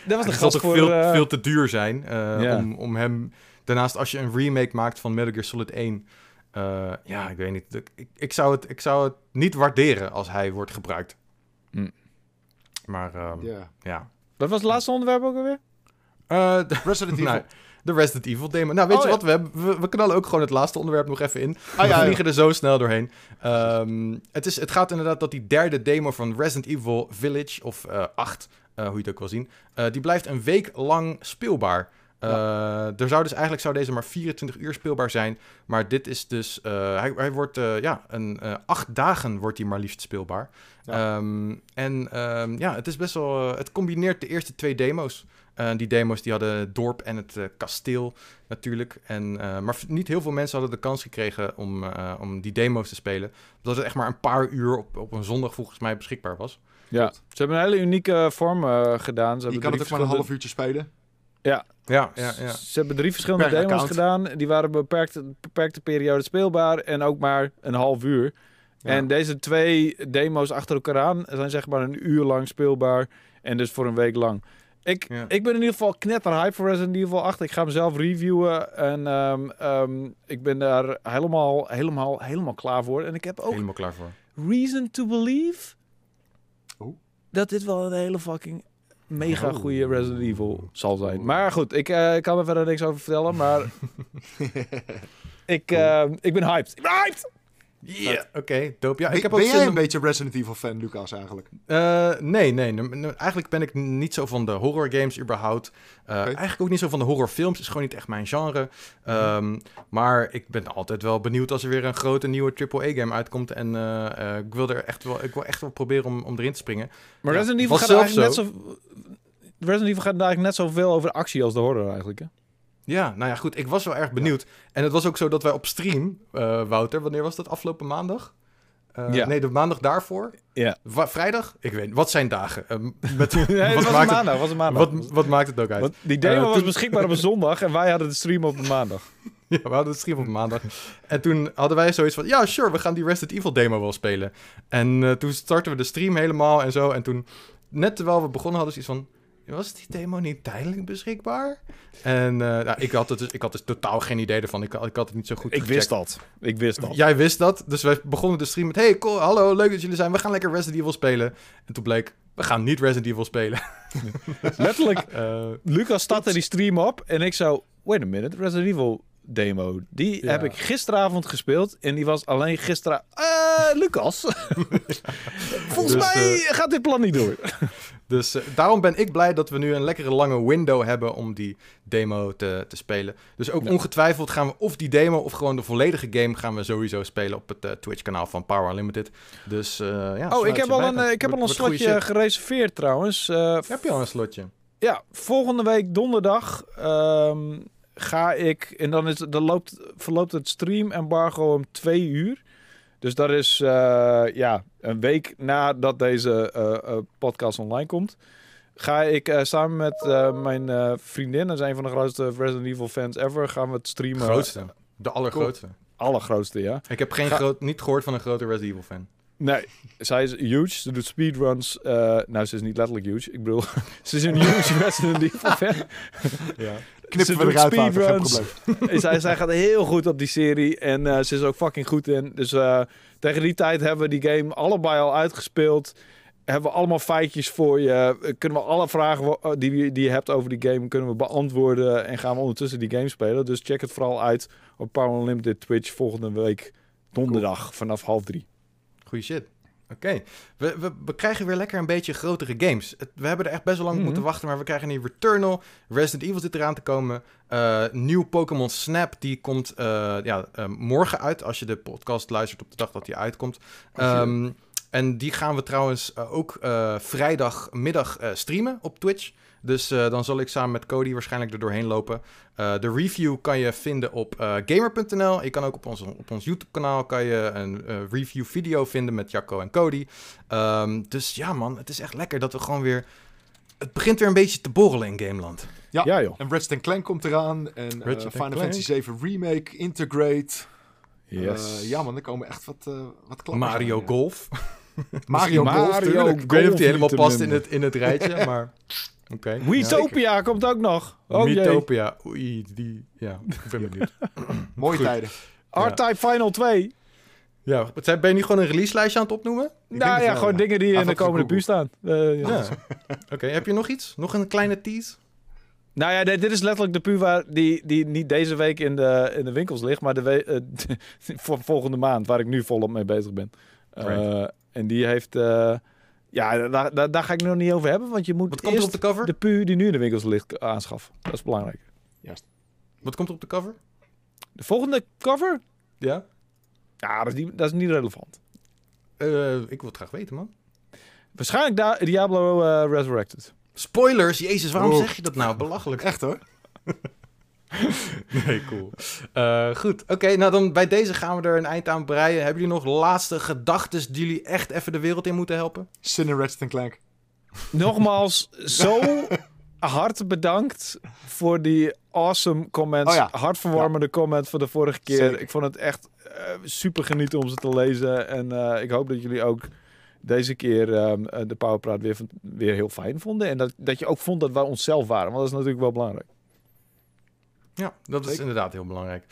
dat was de gast toch voor... veel, eh, veel te duur zijn eh, Ja. om, om hem... Daarnaast, als je een remake maakt van Metal Gear Solid 1... eh, ja, ik weet niet. Ik, ik, zou het, ik zou het niet waarderen als hij wordt gebruikt. Hm. Maar ehm, ja. ja. Wat was het laatste onderwerp ook alweer? Eh, de, Resident Evil. De Resident Evil demo. Nou, weet Oh, je wat? We, hebben, we, we knallen ook gewoon het laatste onderwerp nog even in. Ah, we vliegen er zo snel doorheen. Ehm, het, is, het gaat inderdaad dat die derde demo van Resident Evil Village, of eh 8, eh, hoe je het ook wil zien, eh, die blijft een week lang speelbaar. Eh, er zou dus eigenlijk zou deze maar 24 uur speelbaar zijn. Maar dit is dus. eh, hij, hij wordt. eh, ja, een, eh, acht dagen wordt hij maar liefst speelbaar. Ja. Ehm, en ehm, ja, het is best wel. eh, het combineert de eerste twee demo's. Eh, die demo's die hadden het dorp en het eh, kasteel natuurlijk. En, eh, maar niet heel veel mensen hadden de kans gekregen om, eh, om die demo's te spelen. Omdat het echt maar een paar uur op, op een zondag volgens mij beschikbaar was. Ja, ze hebben een hele unieke vorm gedaan. Ze Je kan het ook maar een half uurtje spelen. Ja, ja, ja. Ze hebben drie verschillende demos account. gedaan. Die waren beperkte, beperkte periode speelbaar en ook maar een half uur. Ja. En deze twee demo's achter elkaar aan zijn zeg maar een uur lang speelbaar en dus voor een week lang. Ik, Ja. ik ben in ieder geval knetter hype voor Resident Evil 8. Ik ga hem zelf reviewen en ehm, ehm, ik ben daar helemaal, helemaal, helemaal klaar voor. En ik heb ook Helemaal klaar voor. reason to believe Oeh. dat dit wel een hele fucking mega Oh. goede Resident Evil zal zijn. Maar goed, ik eh, kan er verder niks over vertellen, maar ik, eh, ik ben hyped. Ik ben hyped! Ja, oké, dope. Ja, ben ik heb ook ben om- een beetje Resident Evil fan, Lucas, eigenlijk? Eh, nee, nee. n- n- Eigenlijk ben ik niet zo van de horror games überhaupt. Eh. Eigenlijk ook niet zo van de horrorfilms. is gewoon niet echt mijn genre. Ehm, maar ik ben altijd wel benieuwd als er weer een grote nieuwe AAA-game uitkomt. En eh, eh, ik wil er echt wel, ik wil echt wel proberen om, om erin te springen. Maar Ja, Resident Evil gaat eigenlijk net zo... Resident Evil gaat eigenlijk net zoveel over actie als de horror eigenlijk. Hè? Ja, nou ja, goed. Ik was wel erg benieuwd. En het was ook zo dat wij op stream, eh, Wouter, wanneer was dat? Afgelopen maandag? Eh, Ja. Nee, de maandag daarvoor. Ja. Wa- vrijdag? Ik weet niet. Wat zijn dagen? Eh, met, Nee, het wat, was een maakt maandag. het, was een maandag. wat, wat maakt het ook uit? Want die demo Eh, was beschikbaar op een zondag en wij hadden de stream op een maandag. Ja, we hadden het stream op maandag. En toen hadden wij zoiets van... Ja, sure, we gaan die Resident Evil demo wel spelen. En toen startten we de stream helemaal en zo. En toen, net terwijl we begonnen, hadden we zoiets van... Was die demo niet tijdelijk beschikbaar? En eh, nou, ik, had het dus, ik had dus totaal geen idee ervan. Ik, had- ik had het niet zo goed Ik gecheckt. wist dat. Ik wist dat. Jij wist dat. Dus we begonnen de stream met... Hey, cool, hallo, leuk dat jullie zijn. We gaan lekker Resident Evil spelen. En toen bleek... We gaan niet Resident Evil spelen. Letterlijk, Eh, Lucas startte die stream op en ik zo... Wait a minute, Resident Evil demo. Die Ja. heb ik gisteravond gespeeld en die was alleen gisteren... Lucas. Volgens Dus, mij gaat dit plan niet door. Dus eh, daarom ben ik blij dat we nu een lekkere lange window hebben om die demo te, te spelen. Dus ook Ja. ongetwijfeld gaan we of die demo of gewoon de volledige game gaan we sowieso spelen op het eh, Twitch-kanaal van Power Unlimited. Dus eh, ja. Oh, ik heb al een, eh, ik heb al een slotje gereserveerd trouwens. Eh, Heb je al een slotje? Ja, volgende week donderdag ehm, ga ik. En dan, is, dan loopt, verloopt het stream-embargo om twee uur. Dus dat is eh, ja, een week nadat deze eh, eh, podcast online komt. Ga ik samen met mijn eh, vriendin, dat is een van de grootste Resident Evil fans ever, gaan we het streamen. Grootste. De allergrootste. Allergrootste, ja. Ik heb geen Ga- groot, niet gehoord van een grote Resident Evil fan. Nee, zij is huge. Ze doet speedruns. nou, ze is niet letterlijk huge. Ik bedoel, ze is een huge Resident Evil fan. Ja. Knippen we eruit geen probleem. Zij, zij gaat heel goed op die serie. En eh, ze is ook fucking goed in. Dus eh, tegen die tijd hebben we die game allebei al uitgespeeld. Hebben we allemaal feitjes voor je. Eh, Kunnen we alle vragen wo- die, we- die je hebt over die game kunnen we beantwoorden. En gaan we ondertussen die game spelen. Dus check het vooral uit op Power Unlimited Twitch volgende week donderdag vanaf half drie. Goeie shit. Oké. We, we, we krijgen weer lekker een beetje grotere games. Het- we hebben er echt best wel lang op Mhm. moeten wachten, maar we krijgen nu Returnal. Resident Evil zit eraan te komen. Eh, nieuw Pokémon Snap, die komt eh, ja, eh, morgen uit, als je de podcast luistert op de dag dat die uitkomt. Ehm, en die gaan we trouwens ook vrijdagmiddag streamen op Twitch. Dus eh, dan zal ik samen met Cody waarschijnlijk er doorheen lopen. Eh, de review kan je vinden op eh, gamer.nl. Je kan ook op ons, op ons YouTube-kanaal kan je een eh, review-video vinden met Jacco en Cody. Ehm, dus ja, man, het is echt lekker dat we gewoon weer. Het begint weer een beetje te borrelen in Gameland. Ja. Ja, joh. En Ratchet Clank komt eraan. En eh, Final Clank. Fantasy 7 Remake, Integrate. Yes. Ja man, er komen echt wat, eh wat Mario aan, ja. Golf. Mario Mario Golf. Ik weet niet of die helemaal past in het, in het rijtje, maar. Oké. Wietopia komt ook nog. Oh. Mythopia. Oei, die. Ja, ik ben benieuwd. Mooie Goed. tijden. R-Type Final 2. Ja, wat zei- ben je nu gewoon een release-lijstje aan het opnoemen? Ik nou ja, gewoon ja. dingen die in de komende buurt staan. Eh, ja. Ja. Oké, heb je nog iets? Nog een kleine tease? Nou ja, dit, dit is letterlijk de pu waar die, die niet deze week in de, in de winkels ligt, maar de we- eh, voor volgende maand, waar ik nu volop mee bezig ben. Eh, Right. en die heeft... ja, daar, daar, daar ga ik nog niet over hebben, want je moet Wat komt er eerst op de cover? de pu die nu in de winkels ligt aanschaffen. Dat is belangrijk. Wat komt er op de cover? De volgende cover? Ja? Ja, dat is niet, dat is niet relevant. Eh, ik wil het graag weten, man. Waarschijnlijk da Diablo eh, Resurrected. Spoilers, jezus, waarom Oh. zeg je dat nou? Belachelijk. Echt hoor. Nee, cool. Eh, goed, oké, nou dan bij deze gaan we er een eind aan breien. Hebben jullie nog laatste gedachten die jullie echt even de wereld in moeten helpen? Sin in Ratchet Clank. Nogmaals, zo hard bedankt voor die awesome comments. Oh ja. Hartverwarmende comment van de vorige keer. Zeker. Ik vond het echt eh, super genieten om ze te lezen. En eh, ik hoop dat jullie ook deze keer ehm, eh, de Powerpraat weer, weer heel fijn vonden. En dat, dat je ook vond dat wij onszelf waren. Want dat is natuurlijk wel belangrijk. Ja, dat is inderdaad heel belangrijk.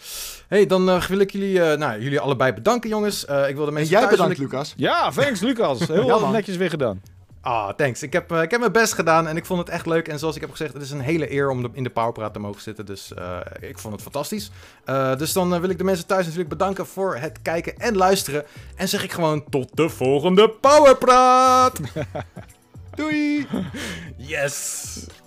hey, dan eh, wil ik jullie, eh, nou, jullie allebei bedanken, jongens. Eh, ik wil de En mensen jij thuis bedankt, ik- Lucas. Ja, thanks Lucas. Heel Ja, netjes weer gedaan. Ah, thanks. Ik heb, ik heb mijn best gedaan en ik vond het echt leuk. En zoals ik heb gezegd, het is een hele eer om de- in de Powerpraat te mogen zitten. Dus eh, ik vond het fantastisch. Eh, dus dan wil ik de mensen thuis natuurlijk bedanken voor het kijken en luisteren. En zeg ik gewoon tot de volgende Powerpraat! Doei! Yes!